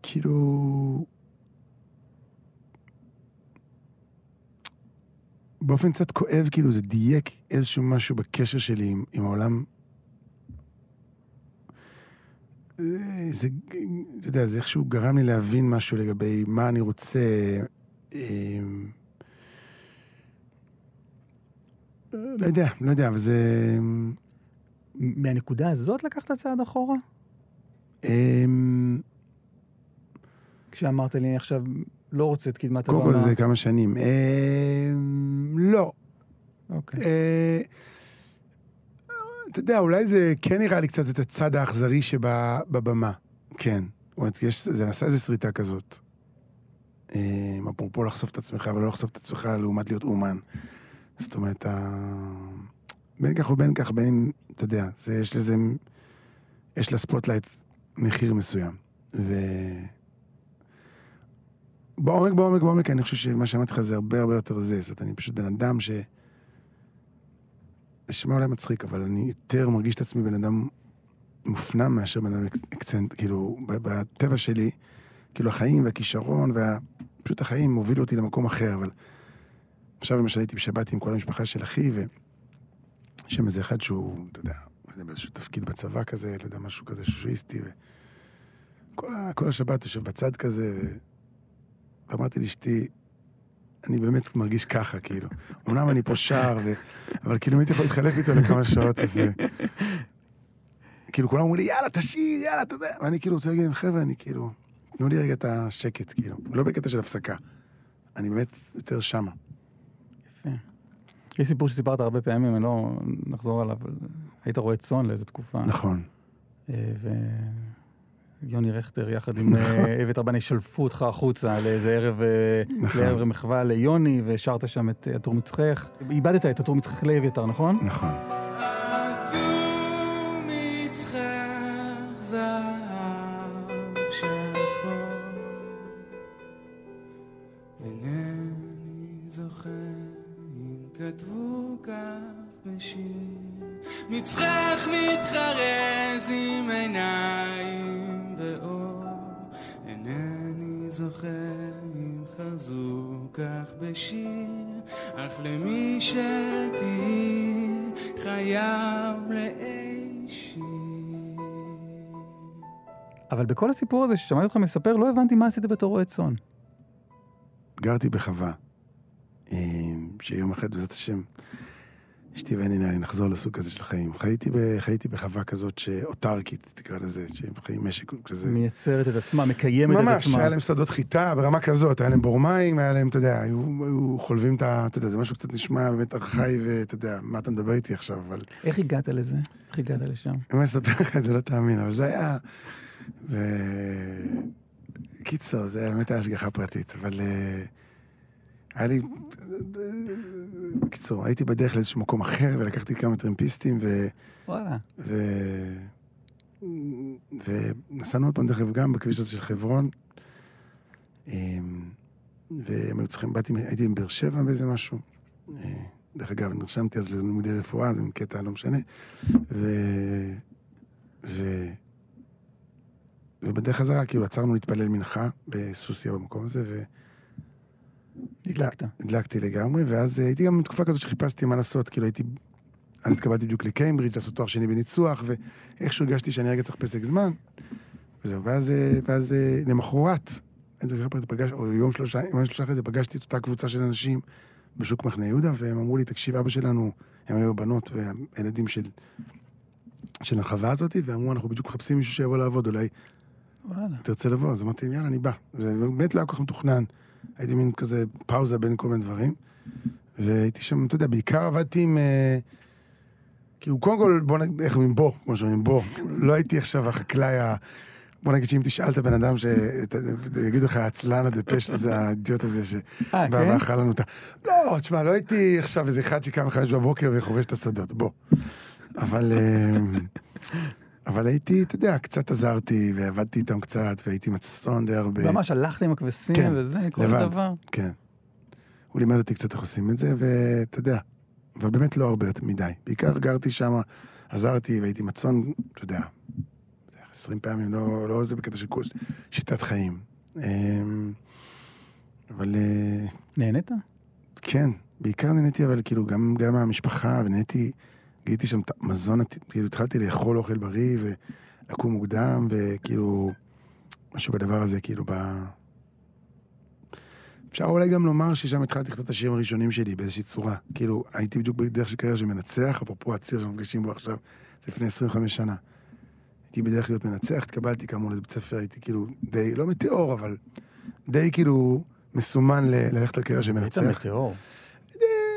[SPEAKER 3] אמ, כאילו... באופן קצת כואב, כאילו, זה דייק איזשהו משהו בקשר שלי עם, עם העולם. זה, אתה יודע, זה איכשהו גרם לי להבין משהו לגבי מה אני רוצה. אמ, לא יודע, לא יודע, אבל זה...
[SPEAKER 2] מהנקודה הזאת לקחת צעד אחורה?
[SPEAKER 3] אמ,
[SPEAKER 2] כשאמרת לי, אני עכשיו לא רוצה את קדמת
[SPEAKER 3] קודם כל
[SPEAKER 2] הבמה.
[SPEAKER 3] זה כמה שנים. אמ, לא.
[SPEAKER 2] אוקיי.
[SPEAKER 3] אה, אתה יודע, אולי זה כן נראה לי קצת את הצד האכזרי שבבמה. כן. זאת אומרת, יש, זה נעשה איזה שריטה כזאת. אמ, אפרופו לחשוף את עצמך ולא לחשוף את עצמך לעומת להיות אומן. זאת אומרת, ה- בין כך ובין כך, בין, אתה יודע, זה, יש לזה, יש ל spotlight מחיר מסוים. ו... בעומק, בעומק, בעומק, אני חושב שמה שאמרתי לך זה הרבה הרבה יותר זה. זאת אומרת, אני פשוט בן אדם ש... זה שמע אולי מצחיק, אבל אני יותר מרגיש את עצמי בן אדם מופנם מאשר בן אדם אק- אקסצנטרי, כאילו, בטבע שלי, כאילו החיים והכישרון וה... פשוט החיים הובילו אותי למקום אחר, אבל עכשיו למשל הייתי בשבת עם כל המשפחה של אחי, ויש שם איזה אחד שהוא, אתה יודע, יודע, באיזשהו תפקיד בצבא כזה, לא יודע, משהו כזה שושואיסטי, וכל ה... כל השבת יושב בצד כזה, ו... ואמרתי לאשתי, אני באמת מרגיש ככה, כאילו. אמנם אני פה שר, ו... אבל כאילו אם הייתי יכול להתחלף איתו לכמה שעות, אז... אה, כאילו כולם אומרים לי, יאללה, תשאיר, יאללה, אתה יודע. ואני כאילו רוצה להגיד להם, חבר'ה, אני כאילו, תנו לי רגע את השקט, כאילו. לא בקטע של הפסקה. אני באמת יותר שמה.
[SPEAKER 2] יפה. יש סיפור שסיפרת הרבה פעמים, אני לא נחזור עליו, היית רואה צאן לאיזו תקופה.
[SPEAKER 3] נכון.
[SPEAKER 2] אה, ויוני רכטר יחד עם אה, איווט רבני שלפו אותך החוצה לאיזה ערב, אה,
[SPEAKER 3] נכון.
[SPEAKER 2] לערב מחווה ליוני, ושרת שם את אה, עטור מצחך. איבדת את עטור מצחך לאביתר, נכון?
[SPEAKER 3] נכון.
[SPEAKER 5] מצחך כתבו כך בשיר. מתחרז עם עיניים זוכר אם חזו כך בשיר, אך למי שתהי חייב לאישי.
[SPEAKER 2] אבל בכל הסיפור הזה ששמעתי אותך מספר, לא הבנתי מה עשית בתור רועה צאן.
[SPEAKER 3] גרתי בחווה, אה, שיום אחד, בעזרת השם, אשתי ואני נראה לי נחזור לסוג כזה של חיים. חייתי, ב, חייתי בחווה כזאת שאוטרקית, תקרא לזה, שהם חיים משק כזה.
[SPEAKER 2] מייצרת את עצמה, מקיימת את
[SPEAKER 3] ממש,
[SPEAKER 2] עצמה.
[SPEAKER 3] היה להם שדות חיטה ברמה כזאת, היה להם בור מים, היה להם, אתה יודע, היו, היו חולבים את ה... אתה יודע, זה משהו קצת נשמע באמת ארכאי, ואתה יודע, מה אתה מדבר איתי עכשיו, אבל...
[SPEAKER 2] איך הגעת לזה? איך הגעת לשם?
[SPEAKER 3] אני אספר לך את זה, לא תאמין, אבל זה היה... זה... קיצר, זה באמת היה השגחה פרטית, אבל... אה, היה לי... בקיצור, הייתי בדרך לאיזשהו מקום אחר, ולקחתי כמה טרמפיסטים, ו...
[SPEAKER 2] וואלה.
[SPEAKER 3] ו... ונסענו עוד פעם, דרך אגב, גם בכביש הזה של חברון. אמ, והם היו צריכים, באתי, הייתי עם באר שבע באיזה משהו. אה, דרך אגב, נרשמתי אז ללימודי רפואה, זה קטע לא משנה. ו... ו... ובדרך חזרה, כאילו, עצרנו להתפלל מנחה בסוסיא במקום הזה, ו...
[SPEAKER 2] הדלקת.
[SPEAKER 3] הדלקתי לגמרי, ואז אה, הייתי גם בתקופה כזאת שחיפשתי מה לעשות, כאילו הייתי אז התקבלתי בדיוק לקיימברידג' לעשות תואר שני בניצוח, ואיכשהו הרגשתי שאני רגע צריך פסק זמן. וזהו, ואז, אה, ואז אה, למחרת, פגש, או יום שלושה, יום שלושה אחרי זה פגשתי את אותה קבוצה של אנשים בשוק מחנה יהודה, והם אמרו לי, תקשיב, אבא שלנו, הם היו בנות והילדים של, של החווה הזאת, ואמרו, אנחנו בדיוק מחפשים מישהו שיבוא לעבוד, אולי
[SPEAKER 2] וואלה.
[SPEAKER 3] תרצה לבוא? אז אמרתי, יאללה, אני בא. זה באמת לא היה כל כך מתוכנן. הייתי מין כזה פאוזה בין כל מיני דברים. והייתי שם, אתה יודע, בעיקר עבדתי עם... אה, כאילו, קודם כל, בוא נגיד, איך אומרים בוא, כמו שאומרים בוא. לא הייתי עכשיו החקלאי ה... בוא נגיד שאם תשאל את הבן אדם ש... יגידו לך, העצלן הדפש הזה, האידיוט הזה, שבא
[SPEAKER 2] אה, כן?
[SPEAKER 3] ואכל לנו את ה... לא, תשמע, לא הייתי עכשיו איזה אחד שקם בחמש בבוקר וחובש את השדות, בוא. אבל... אבל הייתי, אתה יודע, קצת עזרתי, ועבדתי איתם קצת, והייתי מצסון די הרבה.
[SPEAKER 2] ממש הלכת עם הכבשים
[SPEAKER 3] כן,
[SPEAKER 2] וזה, כל
[SPEAKER 3] לבד.
[SPEAKER 2] דבר.
[SPEAKER 3] כן. הוא לימד אותי קצת איך עושים את זה, ואתה יודע, אבל באמת לא הרבה מדי. בעיקר גרתי שם, עזרתי והייתי מצון, אתה יודע, 20 פעמים, לא, לא זה בקטע של קורס, שיטת חיים. אמ, אבל אה,
[SPEAKER 2] נהנית?
[SPEAKER 3] כן, בעיקר נהניתי, אבל כאילו גם, גם מהמשפחה, ונהניתי, גיליתי שם את המזון, כאילו התחלתי לאכול אוכל בריא, ולקום מוקדם, וכאילו, משהו בדבר הזה, כאילו, ב... אפשר אולי גם לומר ששם התחלתי לכתוב את השירים הראשונים שלי באיזושהי צורה. כאילו, הייתי בדיוק בדרך של קריירה של מנצח, אפרופו הציר שאנחנו מפגשים בו עכשיו, זה לפני 25 שנה. הייתי בדרך להיות מנצח, התקבלתי כאמור לבית ספר, הייתי כאילו די, לא מטאור, אבל די כאילו מסומן ללכת על קריירה של
[SPEAKER 2] היית
[SPEAKER 3] מנצח.
[SPEAKER 2] מטאור.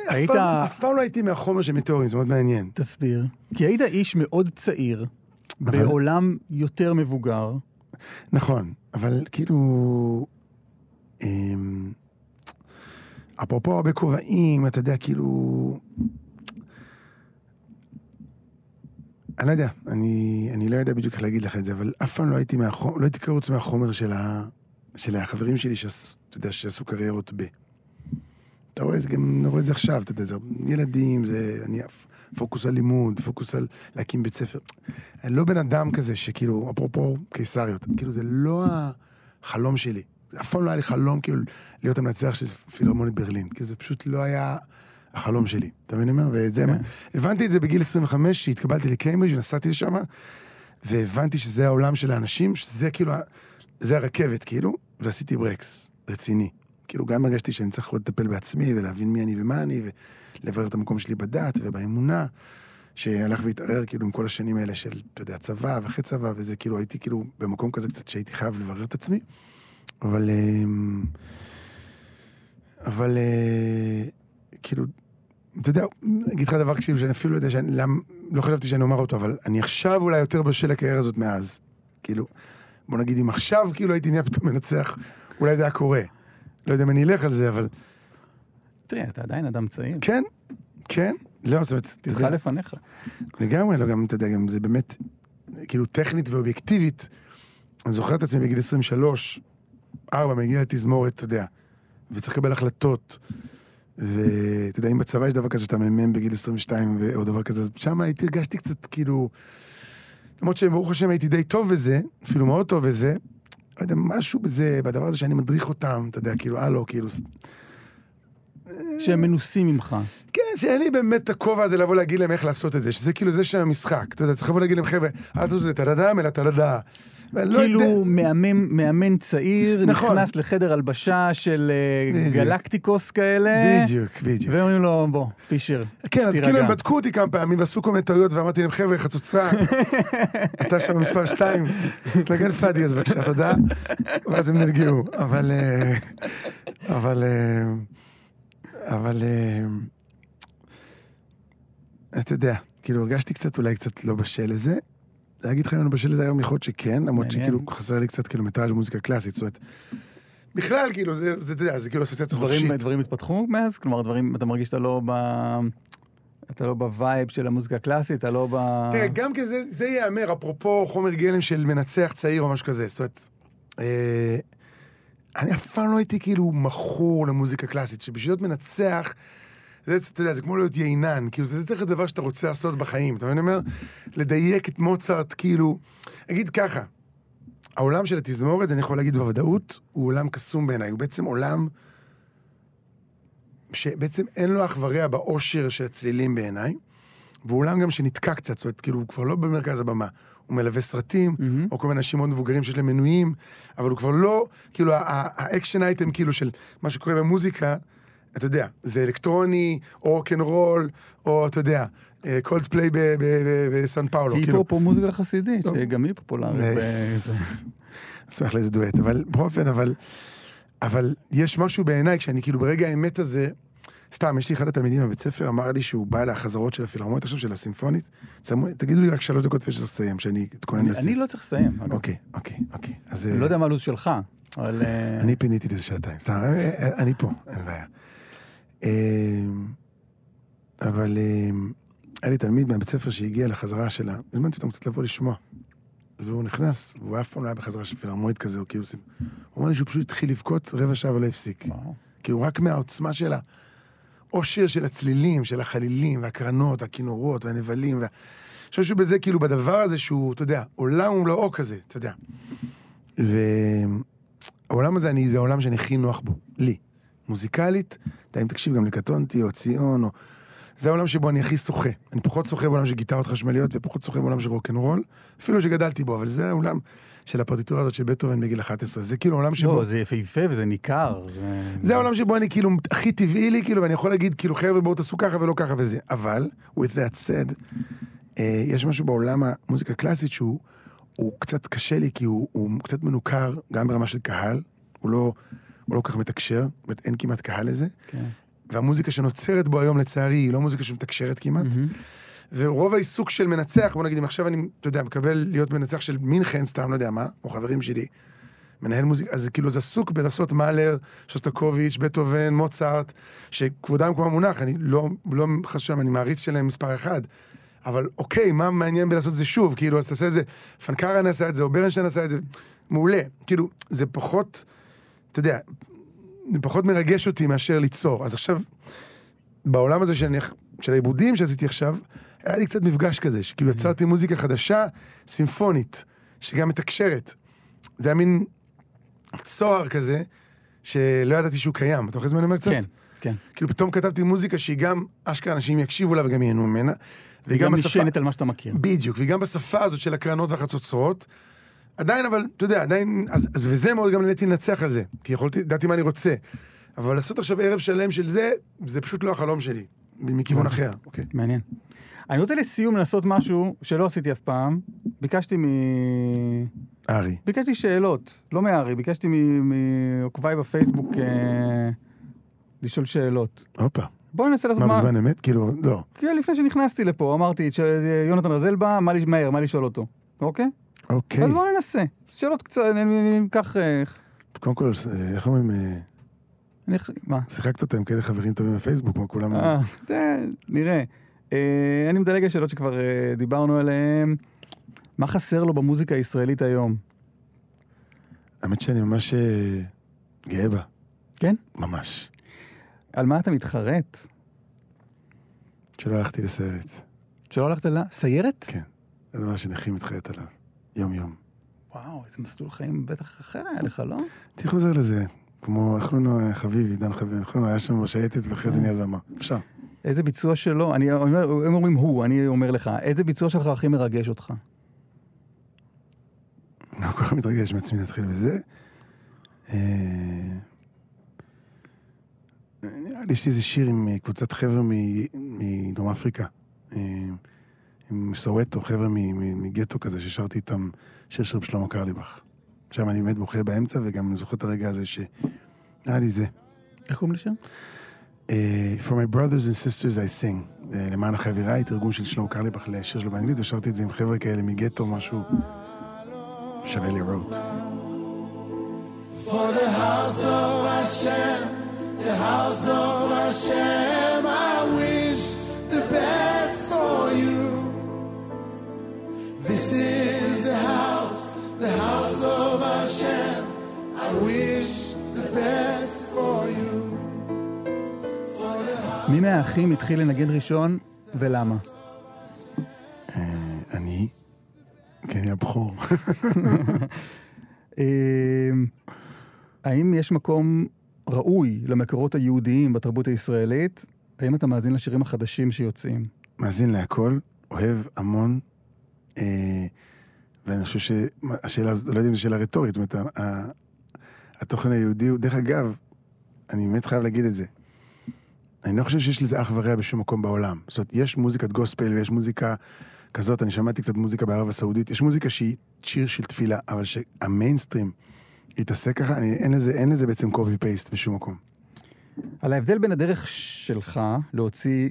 [SPEAKER 2] היית-
[SPEAKER 3] אף פעם לא הייתי מהחומר של מטאורים, זה מאוד מעניין.
[SPEAKER 2] תסביר. כי היית איש מאוד צעיר,
[SPEAKER 3] אבל-
[SPEAKER 2] בעולם יותר מבוגר.
[SPEAKER 3] נכון, אבל כאילו... אמ, אפרופו הרבה כובעים, אתה יודע, כאילו... אני לא יודע, אני, אני לא יודע בדיוק איך להגיד לך את זה, אבל אף פעם לא הייתי מהחומר, לא הייתי קרוץ מהחומר של, ה, של החברים שלי שעשו, אתה יודע, שעשו קריירות ב. אתה רואה, זה גם, אני רואה את זה עכשיו, אתה יודע, זה ילדים, זה, אני, פוקוס על לימוד, פוקוס על להקים בית ספר. אני לא בן אדם כזה שכאילו, אפרופו קיסריות, כאילו זה לא החלום שלי. אף פעם לא היה לי חלום כאילו להיות המנצח של פילהרמונית ברלין. כאילו זה פשוט לא היה החלום שלי. אתה מבין מה? ואת זה,
[SPEAKER 2] כן.
[SPEAKER 3] הבנתי את זה בגיל 25, שהתקבלתי לקיימברידג' ונסעתי לשם, והבנתי שזה העולם של האנשים, שזה כאילו, זה הרכבת, כאילו, ועשיתי ברקס, רציני. כאילו, גם הרגשתי שאני צריך עוד לטפל בעצמי, ולהבין מי אני ומה אני, ולברר את המקום שלי בדת ובאמונה. שהלך והתערער כאילו עם כל השנים האלה של, אתה יודע, צבא ואחרי צבא, וזה כאילו, הייתי כאילו במקום כזה קצת שהייתי חייב לברר את עצמי. אבל... אמ, אבל... אה, כאילו, אתה יודע, אגיד לך דבר כאילו שאני אפילו לא יודע שאני... למ, לא חשבתי שאני אומר אותו, אבל אני עכשיו אולי יותר בשל הקריירה הזאת מאז. כאילו, בוא נגיד, אם עכשיו כאילו הייתי נהיה פתאום מנצח, אולי זה היה קורה. לא יודע אם אני אלך על זה, אבל
[SPEAKER 2] תראה, אתה עדיין אדם צעיר.
[SPEAKER 3] כן, כן. לא, זאת אומרת,
[SPEAKER 2] תלך לפניך.
[SPEAKER 3] לגמרי, לא, גם, אתה יודע, גם זה באמת, כאילו, טכנית ואובייקטיבית. אני זוכר את עצמי בגיל 23, 4, מגיע לתזמורת, אתה יודע, וצריך לקבל החלטות. ואתה יודע, אם בצבא יש דבר כזה שאתה מ"מ בגיל 22 ו- או דבר כזה, אז שם הייתי, הרגשתי קצת כאילו, למרות שברוך השם הייתי די טוב בזה, אפילו מאוד טוב בזה, לא יודע, משהו בזה, בדבר הזה שאני מדריך אותם, אתה יודע, כאילו, הלו, כאילו,
[SPEAKER 2] שהם מנוסים ממך.
[SPEAKER 3] כן, שאין לי באמת את הכובע הזה לבוא להגיד להם איך לעשות את זה, שזה כאילו זה של המשחק. אתה יודע, צריך לבוא להגיד להם, חבר'ה, אל תעשו את זה טדדם, אלא טדדה. לא
[SPEAKER 2] כאילו מאמן, מאמן צעיר,
[SPEAKER 3] נכון.
[SPEAKER 2] נכנס לחדר הלבשה של אה,
[SPEAKER 3] בדיוק.
[SPEAKER 2] גלקטיקוס כאלה.
[SPEAKER 3] בדיוק, בדיוק.
[SPEAKER 2] ואומרים לו, בוא, פישר.
[SPEAKER 3] כן, אז
[SPEAKER 2] תירגע.
[SPEAKER 3] כאילו הם בדקו אותי כמה פעמים ועשו כל מיני טעויות, ואמרתי להם, חבר'ה, חצוצרה, אתה שם מספר שתיים, תנגן פאדי אז בבקשה, תודה. ואז הם נרגעו. אבל... אה, אבל... אה, אבל... אתה יודע, כאילו הרגשתי קצת, אולי קצת לא בשל לזה. להגיד לך אם אני בשל לזה היום יכול להיות שכן, למרות. שכאילו חסר לי קצת קילומטראז' במוזיקה קלאסית, זאת אומרת... בכלל, כאילו, זה, זה, אתה יודע, זה כאילו אסוציאציה חופשית.
[SPEAKER 2] דברים התפתחו מאז? כלומר, דברים, אתה מרגיש שאתה לא ב... אתה לא ב vibe של המוזיקה הקלאסית, אתה לא ב...
[SPEAKER 3] תראה, גם כן זה, זה ייאמר, אפרופו חומר גלם של מנצח צעיר או משהו כזה. זאת אומרת, אה, אני אף פעם לא הייתי כאילו מכור למוזיקה קלאסית, שבשביל להיות מנצח, זה, אתה יודע, זה כמו להיות יינן, כאילו, זה צריך דבר שאתה רוצה לעשות בחיים, אתה מבין? אני אומר, לדייק את מוצרט, כאילו, אגיד ככה, העולם של התזמורת, אני יכול להגיד בוודאות, הוא עולם קסום בעיניי, הוא בעצם עולם שבעצם אין לו אח ורע באושר של הצלילים בעיניי. והוא עולם גם שנתקע קצת, זאת אומרת, כאילו, הוא כבר לא במרכז הבמה. הוא מלווה סרטים,
[SPEAKER 2] מהמם.
[SPEAKER 3] או כל מיני אנשים מאוד מבוגרים שיש להם מנויים, אבל הוא כבר לא, כאילו, ה action item, כאילו, של מה שקורה במוזיקה, אתה יודע, זה אלקטרוני, או רוקנרול, או, אתה יודע, קולדפליי בסן פאולו, כאילו.
[SPEAKER 2] היפ-הופ או מוזיקה חסידית. שגם היא פופולרית. ב-
[SPEAKER 3] אשמח לאיזה דואט, אבל בכל אופן, אבל, אבל יש משהו בעיניי, כשאני כאילו ברגע האמת הזה, סתם, יש לי אחד התלמידים בבית ספר, אמר לי שהוא בא לחזרות של הפילהרמונית עכשיו, של הסימפונית, שמו- תגידו לי רק שלוש דקות לפני שתסיים, שאני אתכונן לסיום.
[SPEAKER 2] אני לא צריך לסיים.
[SPEAKER 3] אוקיי, אוקיי, אוקיי. אז
[SPEAKER 2] אני
[SPEAKER 3] אה,
[SPEAKER 2] לא יודע מה הלו"ז שלך, אבל... אה,
[SPEAKER 3] אני פיניתי לזה שעתיים, סתם, אה, אה, אני פה, אין בעיה. אה, אבל אה, היה לי תלמיד מהבית ספר שהגיע לחזרה שלה, הזמנתי אותו קצת לבוא לשמוע. והוא נכנס, והוא אף פעם לא היה בחזרה של פילהרמונית כזה, הוא כאילו... הוא אומר לי שהוא פשוט התחיל לבכות רבע שעה ולא הפסיק. כאילו, רק מהעוצמה של העושר של הצלילים, של החלילים, והקרנות, הכינורות, והנבלים, וה... אני חושב שהוא בזה, כאילו, בדבר הזה שהוא, אתה יודע, עולם ומלואו כזה, אתה יודע. והעולם הזה, אני, זה העולם שאני הכי נוח בו, לי. מוזיקלית, אם תקשיב גם לקטונתי, או ציון, או... זה העולם שבו אני הכי שוחה. אני פחות שוחה בעולם של גיטרות חשמליות, ופחות שוחה בעולם של רוקנרול, אפילו שגדלתי בו, אבל זה העולם של הפרטיטורה הזאת של בטהובן בגיל 11. זה כאילו העולם שבו...
[SPEAKER 2] לא, זה יפהפה וזה ניכר.
[SPEAKER 3] זה העולם שבו אני כאילו, הכי טבעי לי, כאילו, ואני יכול להגיד, כאילו, חבר'ה, בואו תעשו ככה ולא ככה וזה. אבל, with that said, אה, יש משהו בעולם המוזיקה הקלאסית שהוא הוא קצת קשה לי, כי הוא, הוא קצת מנוכר, גם ברמה של קהל, הוא לא, הוא לא כל כך מתקשר, זאת אומרת, אין כמעט קהל לזה,
[SPEAKER 2] כן.
[SPEAKER 3] והמוזיקה שנוצרת בו היום, לצערי, היא לא מוזיקה שמתקשרת כמעט.
[SPEAKER 2] מהמם.
[SPEAKER 3] ורוב העיסוק של מנצח, בוא נגיד, אם עכשיו אני, אתה יודע, מקבל להיות מנצח של מינכן, סתם, לא יודע מה, או חברים שלי, מנהל מוזיקה, אז כאילו, זה עסוק בלעשות מאלר, שוסטקוביץ', בטהובן, מוצרט, שכבודם כמו המונח, אני לא, לא שם, אני מעריץ שלהם מספר אחד. אבל אוקיי, מה מעניין בלעשות את זה שוב? כאילו, אז תעשה את זה, פנקרן עשה את זה, או ברנשטיין עשה את זה, מעולה. כאילו, זה פחות, אתה יודע, זה פחות מרגש אותי מאשר ליצור. אז עכשיו, בעולם הזה שאני, של העיבודים שעשיתי עכשיו, היה לי קצת מפגש כזה, שכאילו יצרתי מוזיקה חדשה, סימפונית, שגם מתקשרת. זה היה מין צוהר כזה, שלא ידעתי שהוא קיים. אתה אוחז ממנו אומר קצת?
[SPEAKER 2] כן, כן.
[SPEAKER 3] כאילו פתאום כתבתי מוזיקה שהיא גם, אשכרה אנשים יקשיבו לה וגם ייהנו ממנה. והיא
[SPEAKER 2] גם
[SPEAKER 3] בשפה-
[SPEAKER 2] נשענת על מה שאתה מכיר.
[SPEAKER 3] בדיוק, והיא גם בשפה הזאת של הקרנות והחצוצרות. עדיין, אבל, אתה יודע, עדיין, אז, אז וזה מאוד גם נהניתי לנצח על זה, כי יכולתי, ידעתי מה אני רוצה. אבל לעשות עכשיו ערב שלם של זה, זה פשוט לא החלום שלי, מכיוון אחר, אוקיי?
[SPEAKER 2] מעניין. אני רוצה לסיום לעשות משהו שלא עשיתי אף פעם. ביקשתי מ...
[SPEAKER 3] ארי.
[SPEAKER 2] ביקשתי שאלות, לא מארי, ביקשתי מ- מעוקביי בפייסבוק אה, לשאול שאלות.
[SPEAKER 3] הופה.
[SPEAKER 2] בואו ננסה לעשות
[SPEAKER 3] מה,
[SPEAKER 2] מה...
[SPEAKER 3] בזמן אמת? כאילו, לא.
[SPEAKER 2] כן, לפני שנכנסתי לפה, אמרתי, יונתן רזל בא, מה מהר, מה לשאול אותו, אוקיי?
[SPEAKER 3] אוקיי.
[SPEAKER 2] אז בואו ננסה. שאלות קצת, אני- אקח... אה,
[SPEAKER 3] קודם כל, אה, איך אומרים, אה,
[SPEAKER 2] אני חושב- מה?
[SPEAKER 3] שיחקת אותה עם כאלה חברים טובים בפייסבוק, כמו כולם.
[SPEAKER 2] אה, נראה. אה, אני מדלג על שאלות שכבר דיברנו עליהן. מה חסר לו במוזיקה הישראלית היום?
[SPEAKER 3] האמת שאני ממש אה, גאה בה.
[SPEAKER 2] כן?
[SPEAKER 3] ממש.
[SPEAKER 2] על מה אתה מתחרט?
[SPEAKER 3] שלא הלכתי לסיירת.
[SPEAKER 2] שלא הלכת לסיירת?
[SPEAKER 3] כן. זה דבר שנכים מתחרט עליו. יום-יום.
[SPEAKER 2] וואו, איזה מסלול חיים בטח אחר היה לך, לא?
[SPEAKER 3] הייתי חוזר לזה. כמו, איך קוראים לו, אה, חביב, עידן חביב, נכון? היה שם בשייטת ואחרי זה נהיה זמר. אפשר.
[SPEAKER 2] איזה ביצוע שלו, אני אומר, הם אומרים הוא, אני אומר לך, איזה ביצוע שלך הכי מרגש אותך?
[SPEAKER 3] אני כל כך מתרגש מעצמי להתחיל בזה. אה, נראה לי יש לי איזה שיר עם אה, קבוצת חבר'ה מדרום אפריקה. עם סואטו, חבר'ה מ- מ- מגטו כזה, ששרתי איתם שיר של שלמה קרליבך. שם אני באמת בוכה באמצע, וגם אני זוכר את הרגע הזה ש... נראה לי זה.
[SPEAKER 2] איך קוראים לשם?
[SPEAKER 3] אה, For my brothers and sisters I sing. אה, למען החבריי, תרגום של שלמה קרליבך לשיר שלו באנגלית, ושרתי את זה עם חבר'ה כאלה מגטו, משהו שווה לראות.
[SPEAKER 5] For the house of Hashem, the house of Hashem,
[SPEAKER 2] מי מהאחים התחיל לנגן ראשון ולמה?
[SPEAKER 3] אה, אני, כי אני הבכור.
[SPEAKER 2] אה, האם יש מקום ראוי למקורות היהודיים בתרבות הישראלית? האם אתה מאזין לשירים החדשים שיוצאים?
[SPEAKER 3] מאזין להכל, אוהב המון, אה, ואני חושב שהשאלה, הזאת- לא יודע אם זו שאלה רטורית, זאת אומרת, התוכן היהודי הוא, דרך אגב, אני באמת חייב להגיד את זה. אני לא חושב שיש לזה אח ורע בשום מקום בעולם. זאת אומרת, יש מוזיקת גוספל ויש מוזיקה כזאת, אני שמעתי קצת מוזיקה בערב הסעודית, יש מוזיקה שהיא שיר של תפילה, אבל שהמיינסטרים יתעסק ככה, אני, אין, לזה, אין לזה בעצם קופי פייסט בשום מקום.
[SPEAKER 2] על ההבדל בין הדרך שלך להוציא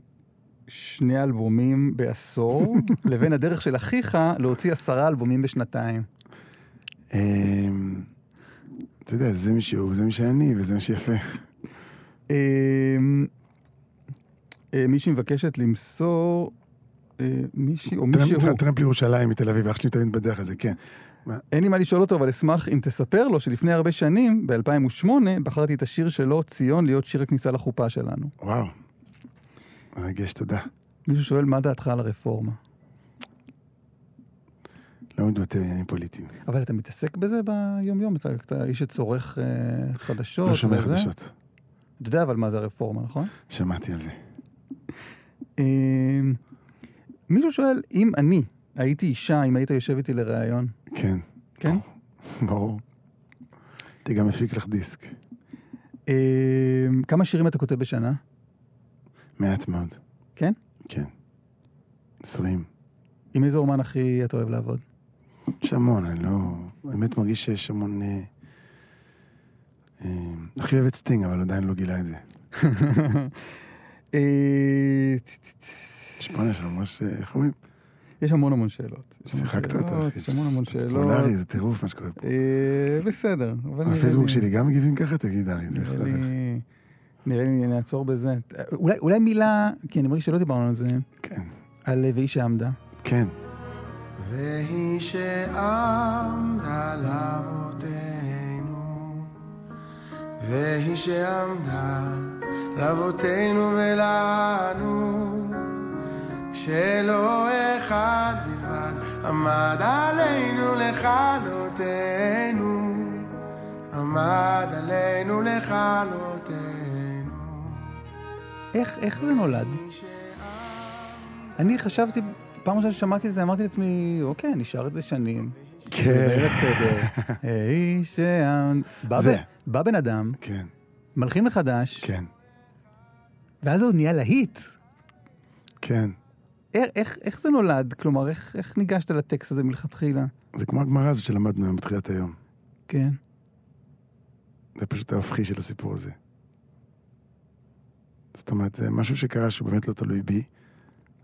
[SPEAKER 2] שני אלבומים בעשור, לבין הדרך של אחיך להוציא עשרה אלבומים בשנתיים.
[SPEAKER 3] אתה יודע, זה מי שהוא, וזה מי שאני, וזה מה שיפה.
[SPEAKER 2] אמ, אה, מישהי מבקשת למסור, אה, מישהי או מישהו,
[SPEAKER 3] טרמפ לירושלים מתל אביב, אח שלי תמיד בדרך הזה, כן.
[SPEAKER 2] אין לי מה לשאול אותו, אבל אשמח אם תספר לו שלפני הרבה שנים, ב-2008, בחרתי את השיר שלו, ציון, להיות שיר הכניסה לחופה שלנו.
[SPEAKER 3] וואו. מרגש, תודה.
[SPEAKER 2] מישהו שואל מה דעתך על הרפורמה.
[SPEAKER 3] לא מתבטא בעניינים פוליטיים.
[SPEAKER 2] אבל אתה מתעסק בזה ביום-יום, אתה, אתה איש שצורך אה, חדשות.
[SPEAKER 3] לא שומע
[SPEAKER 2] וזה.
[SPEAKER 3] חדשות.
[SPEAKER 2] אתה יודע אבל מה זה הרפורמה, נכון?
[SPEAKER 3] שמעתי על זה.
[SPEAKER 2] אה, מישהו שואל, אם אני הייתי אישה, אם היית יושב איתי לראיון,
[SPEAKER 3] כן,
[SPEAKER 2] כן?
[SPEAKER 3] ברור. הייתי גם מפיק לך דיסק.
[SPEAKER 2] אה, כמה שירים אתה כותב בשנה?
[SPEAKER 3] מעט מאוד.
[SPEAKER 2] כן?
[SPEAKER 3] כן. עשרים.
[SPEAKER 2] עם איזה אומן הכי אתה אוהב לעבוד?
[SPEAKER 3] יש המון, אני לא... באמת מרגיש שיש המון... אה, אה, הכי אוהב את סטינג, אבל עדיין לא גילה את זה.
[SPEAKER 2] אה,
[SPEAKER 3] שמונה, יש ממש... אה, איך אומרים?
[SPEAKER 2] יש המון המון שאלות.
[SPEAKER 3] שיחקת אותה, אחי.
[SPEAKER 2] יש המון המון שאלות.
[SPEAKER 3] פופולרי, זה טירוף מה שקורה פה.
[SPEAKER 2] אה, בסדר,
[SPEAKER 3] הפייסבוק
[SPEAKER 2] לי-
[SPEAKER 3] שלי גם מגיבים ככה? תגיד, ארי, לך לדרך.
[SPEAKER 2] נראה לי נעצור בזה. אולי, אולי מילה, כי אני מרגיש שלא דיברנו על זה,
[SPEAKER 3] כן,
[SPEAKER 2] על והיא שעמדה.
[SPEAKER 3] כן.
[SPEAKER 5] והיא שעמדה לאבותינו, והיא שעמדה לאבותינו ולנו, שלא אחד בלבד עמד עלינו לכלותנו, עמד עלינו לכלותנו.
[SPEAKER 2] איך, איך זה נולד? אני חשבתי, פעם ראשונה ששמעתי את זה, אמרתי לעצמי, אוקיי, שר את זה שנים.
[SPEAKER 3] כן.
[SPEAKER 2] בסדר.
[SPEAKER 3] זה.
[SPEAKER 2] בא בן אדם,
[SPEAKER 3] כן,
[SPEAKER 2] מלחין מחדש,
[SPEAKER 3] כן,
[SPEAKER 2] ואז הוא נהיה להיט.
[SPEAKER 3] כן.
[SPEAKER 2] איך, איך, איך זה נולד? כלומר, איך, איך ניגשת לטקסט הזה מלכתחילה?
[SPEAKER 3] זה כמו הגמרא הזאת שלמדנו היום בתחילת היום.
[SPEAKER 2] כן.
[SPEAKER 3] זה פשוט ההופכי של הסיפור הזה. זאת אומרת, זה משהו שקרה שהוא באמת לא תלוי בי,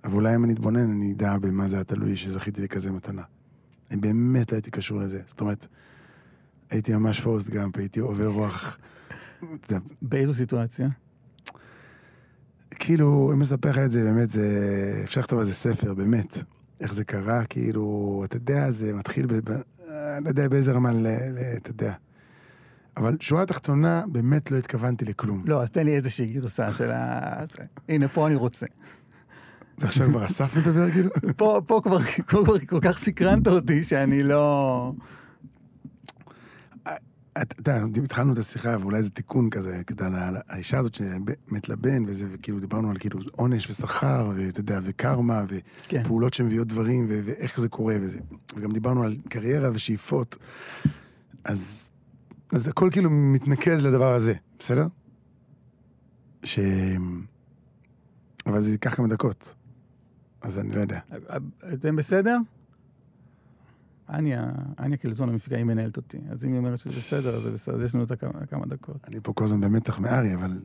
[SPEAKER 3] אבל אולי אם אני אתבונן, אני אדע במה זה היה תלוי שזכיתי לכזה מתנה. אני באמת לא הייתי קשור לזה. זאת אומרת, הייתי ממש פורסט גאמפ, הייתי עובר רוח.
[SPEAKER 2] באיזו סיטואציה?
[SPEAKER 3] כאילו, אם אספר לך את זה, באמת, זה... אפשר לכתוב על זה ספר, באמת. איך זה קרה, כאילו, אתה יודע, זה מתחיל ב... לא יודע באיזה רמה, ל... ל... אתה יודע. אבל שורה תחתונה, באמת לא התכוונתי לכלום.
[SPEAKER 2] לא, אז תן לי איזושהי גרסה של ה... הנה, פה אני רוצה.
[SPEAKER 3] עכשיו כבר אסף מדבר, כאילו?
[SPEAKER 2] פה, פה כבר, כל כך סקרנת אותי שאני לא...
[SPEAKER 3] אתה יודע, התחלנו את השיחה, ואולי זה תיקון כזה, על האישה הזאת שמת לבן, וזה, וכאילו דיברנו על כאילו עונש ושכר, ואתה יודע, וקרמה,
[SPEAKER 2] כן.
[SPEAKER 3] ופעולות שמביאות דברים, ואיך זה קורה, וזה. וגם דיברנו על קריירה ושאיפות. אז, אז הכל כאילו מתנקז לדבר הזה, בסדר? ש... אבל זה ייקח כמה דקות. אז אני לא יודע.
[SPEAKER 2] אתם בסדר? אניה, אניה קלזון היא מנהלת אותי. אז אם היא אומרת שזה בסדר, אז זה בסדר, אז יש לנו הכמה- כמה דקות.
[SPEAKER 3] אני פה כל הזמן במתח מארי, אבל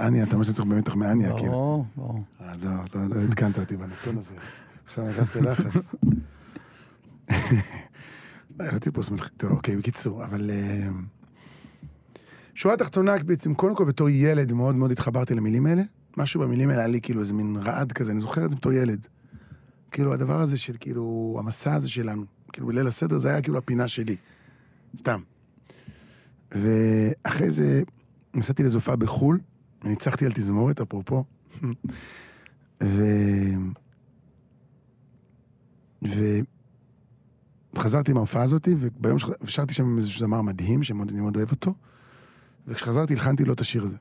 [SPEAKER 3] אניה, אתה אומר שצריך במתח מאניה, כאילו.
[SPEAKER 2] ברור, ברור.
[SPEAKER 3] אה, לא, לא, לא עדכנת אותי בנתון הזה. עכשיו נכנסתי ללחץ. לא טיפוס מלכי... טוב, אוקיי, בקיצור, אבל... אה, שורה תחתונה, בעצם, קודם כל בתור ילד מאוד מאוד התחברתי למילים האלה. משהו במילים האלה היה לי כאילו איזה מין רעד כזה, אני זוכר את זה בתור ילד. כאילו הדבר הזה של כאילו, המסע הזה שלנו, כאילו בליל הסדר זה היה כאילו הפינה שלי. סתם. ואחרי זה נסעתי לאיזו הופעה בחו"ל, וניצחתי על תזמורת, אפרופו. ו... וחזרתי מההופעה הזאת, וביום ששרתי שם עם איזשהו זמר מדהים, שאני מאוד אוהב אותו, וכשחזרתי הלחנתי לו את השיר הזה,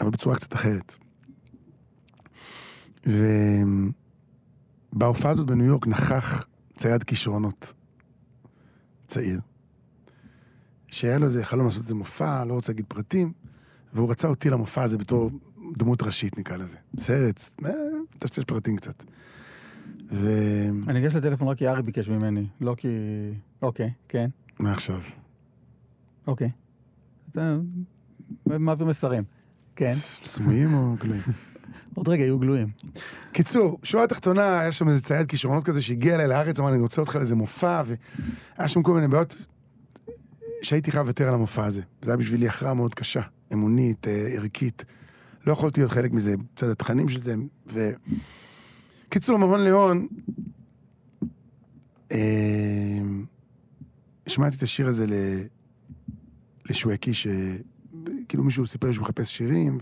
[SPEAKER 3] אבל בצורה קצת אחרת. ו... בהופעה הזאת בניו יורק נכח צייד כישרונות, צעיר, שהיה לו איזה חלום לעשות איזה מופע, לא רוצה להגיד פרטים, והוא רצה אותי למופע הזה בתור דמות ראשית, נקרא לזה. סרט, אה, טשטש פרטים קצת. ו...
[SPEAKER 2] אני אגש לטלפון רק כי ארי ביקש ממני, לא כי... אוקיי, כן,
[SPEAKER 3] מה עכשיו?
[SPEAKER 2] אוקיי. אתה מעביר מסרים. כן,
[SPEAKER 3] סמויים או גלויים?
[SPEAKER 2] עוד רגע יהיו גלויים.
[SPEAKER 3] קיצור, שורה התחתונה, היה שם איזה צייד כישרונות כזה שהגיע אליי לארץ, אמר אני רוצה אותך לאיזה מופע, והיה שם כל מיני בעיות שהייתי חייב לוותר על המופע הזה. זה היה בשבילי הכרעה מאוד קשה, אמונית, אה, ערכית. לא יכולתי להיות חלק מזה, יודע, התכנים של זה, ו... קיצור, מבון ליאון, אה, שמעתי את השיר הזה ל... לשווקי, שכאילו מישהו סיפר שהוא מחפש שירים,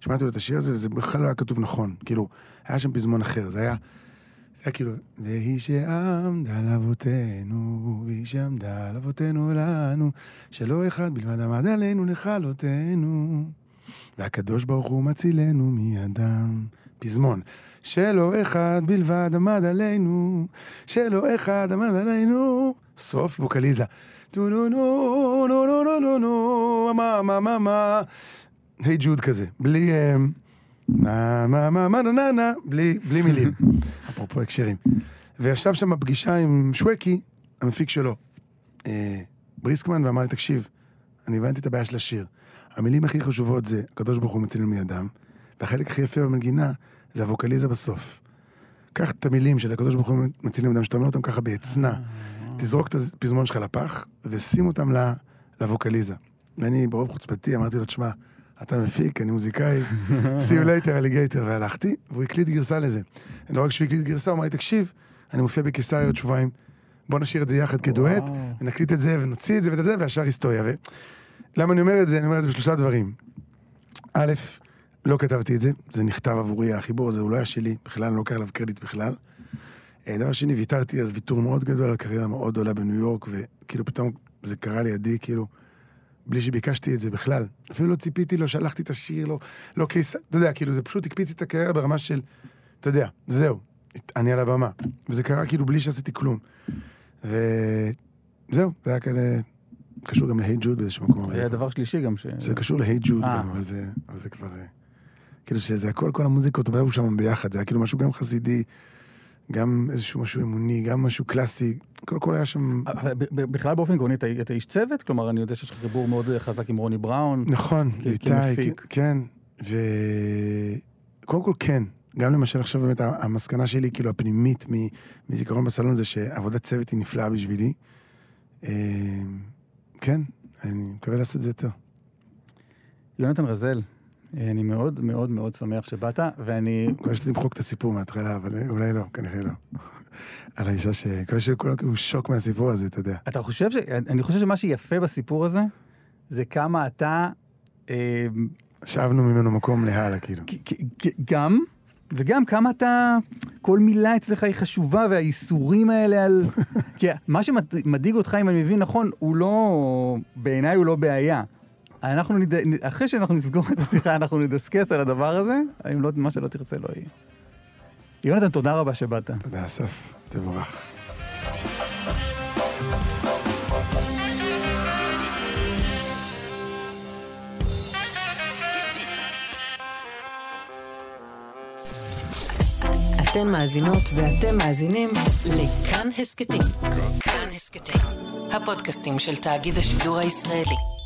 [SPEAKER 3] ושמעתי לו את השיר הזה, וזה בכלל לא היה כתוב נכון. כאילו, היה שם פזמון אחר, זה היה... זה היה כאילו, והיא שעמדה על אבותינו, והיא שעמדה על אבותינו לנו, שלא אחד בלבד עמד עלינו לכלותנו, והקדוש ברוך הוא מצילנו מידם. פזמון. שלא אחד בלבד עמד עלינו, שלא אחד עמד עלינו. סוף ווקליזה. טו נו נו נו נו נו נו נו מה מה מה מה היי ג'וד כזה, בלי אה, מה מה מה מה נה נה נה, בלי בלי מילים. אפרופו הקשרים. וישב שם בפגישה עם שווקי, המפיק שלו, אה, בריסקמן, ואמר לי, תקשיב, אני הבנתי את הבעיה של השיר. המילים הכי חשובות זה, הקדוש ברוך הוא מצילנו מידם, והחלק הכי יפה במנגינה זה הווקליזה בסוף. קח את המילים של הקדוש ברוך הוא מצילנו מידם, שאתה אומר אותם ככה בעצנה. תזרוק את הפזמון שלך לפח, ושים אותם לווקליזה. ואני ברוב חוצפתי אמרתי לו, תשמע, אתה מפיק, אני מוזיקאי, see you later, alligator, והלכתי, והוא הקליט גרסה לזה. לא רק שהוא הקליט גרסה, הוא אמר לי, תקשיב, אני מופיע בקיסריה עוד שבועיים, בוא נשאיר את זה יחד כדואט. ונקליט את זה, ונוציא את זה, ואתה יודע, והשאר היסטוריה. ו... למה אני אומר את זה? אני אומר את זה בשלושה דברים. א', לא כתבתי את זה, זה נכתב עבורי, החיבור הזה הוא לא היה שלי, בכלל, אני לא לוקח עליו קרדיט בכלל. אה, דבר שני, ויתרתי אז ויתור מאוד גדול על קריירה מאוד גדולה בניו יורק, וכאילו פתאום זה קרה לידי, כאילו, בלי שביקשתי את זה בכלל. אפילו לא ציפיתי, לא שלחתי את השיר, לא, לא קייס, אתה יודע, כאילו, זה פשוט הקפיץ את הקריירה ברמה של, אתה יודע, זהו, אני על הבמה. וזה קרה כאילו בלי שעשיתי כלום. וזהו, זה היה כאלה, קשור גם להיי ג'וד באיזשהו מקום.
[SPEAKER 2] היה דבר שלישי גם ש...
[SPEAKER 3] זה קשור ג'וד
[SPEAKER 2] אה.
[SPEAKER 3] גם, אבל זה, אבל זה כבר... אה, כאילו שזה הכל, כל המוזיקות, באו שם ביחד, זה היה כאילו משהו גם חסידי, גם איזשהו משהו אמוני, גם משהו קלאסי, הכל הכל היה שם...
[SPEAKER 2] בכלל באופן עקרוני אתה, איש צוות? כלומר, אני יודע שיש לך חיבור מאוד חזק עם רוני בראון.
[SPEAKER 3] נכון, איתי. כן, ו... קודם כל כן. גם למשל עכשיו באמת המסקנה שלי, כאילו הפנימית מזיכרון בסלון זה שעבודת צוות היא נפלאה בשבילי. אה, כן, אני מקווה לעשות את זה יותר.
[SPEAKER 2] יונתן רזל, אני מאוד מאוד מאוד שמח שבאת, ואני...
[SPEAKER 3] מקווה שתמחוק את הסיפור מההתחלה, אבל אולי לא, כנראה לא. על האישה ש... מקווה שכולם כאילו שוק מהסיפור הזה, אתה יודע.
[SPEAKER 2] אתה חושב ש... אני חושב שמה שיפה בסיפור הזה, זה כמה אתה... אה,
[SPEAKER 3] שאבנו ממנו מקום להלאה, כאילו.
[SPEAKER 2] גם, וגם כמה אתה... כל מילה אצלך היא חשובה, והאיסורים האלה על... כי מה שמדאיג אותך, אם אני מבין נכון, הוא לא... בעיניי הוא לא בעיה. אנחנו נד... אחרי שאנחנו נסגור את השיחה, אנחנו נדסקס על הדבר הזה, אם לא, מה שלא תרצה לא יהיה. יונתן, תודה רבה שבאת.
[SPEAKER 3] תודה, אסף, תבורך.
[SPEAKER 1] אתן מאזינות ואתם מאזינים לכאן הסכתים. כאן הסכתים, הפודקאסטים של תאגיד השידור הישראלי.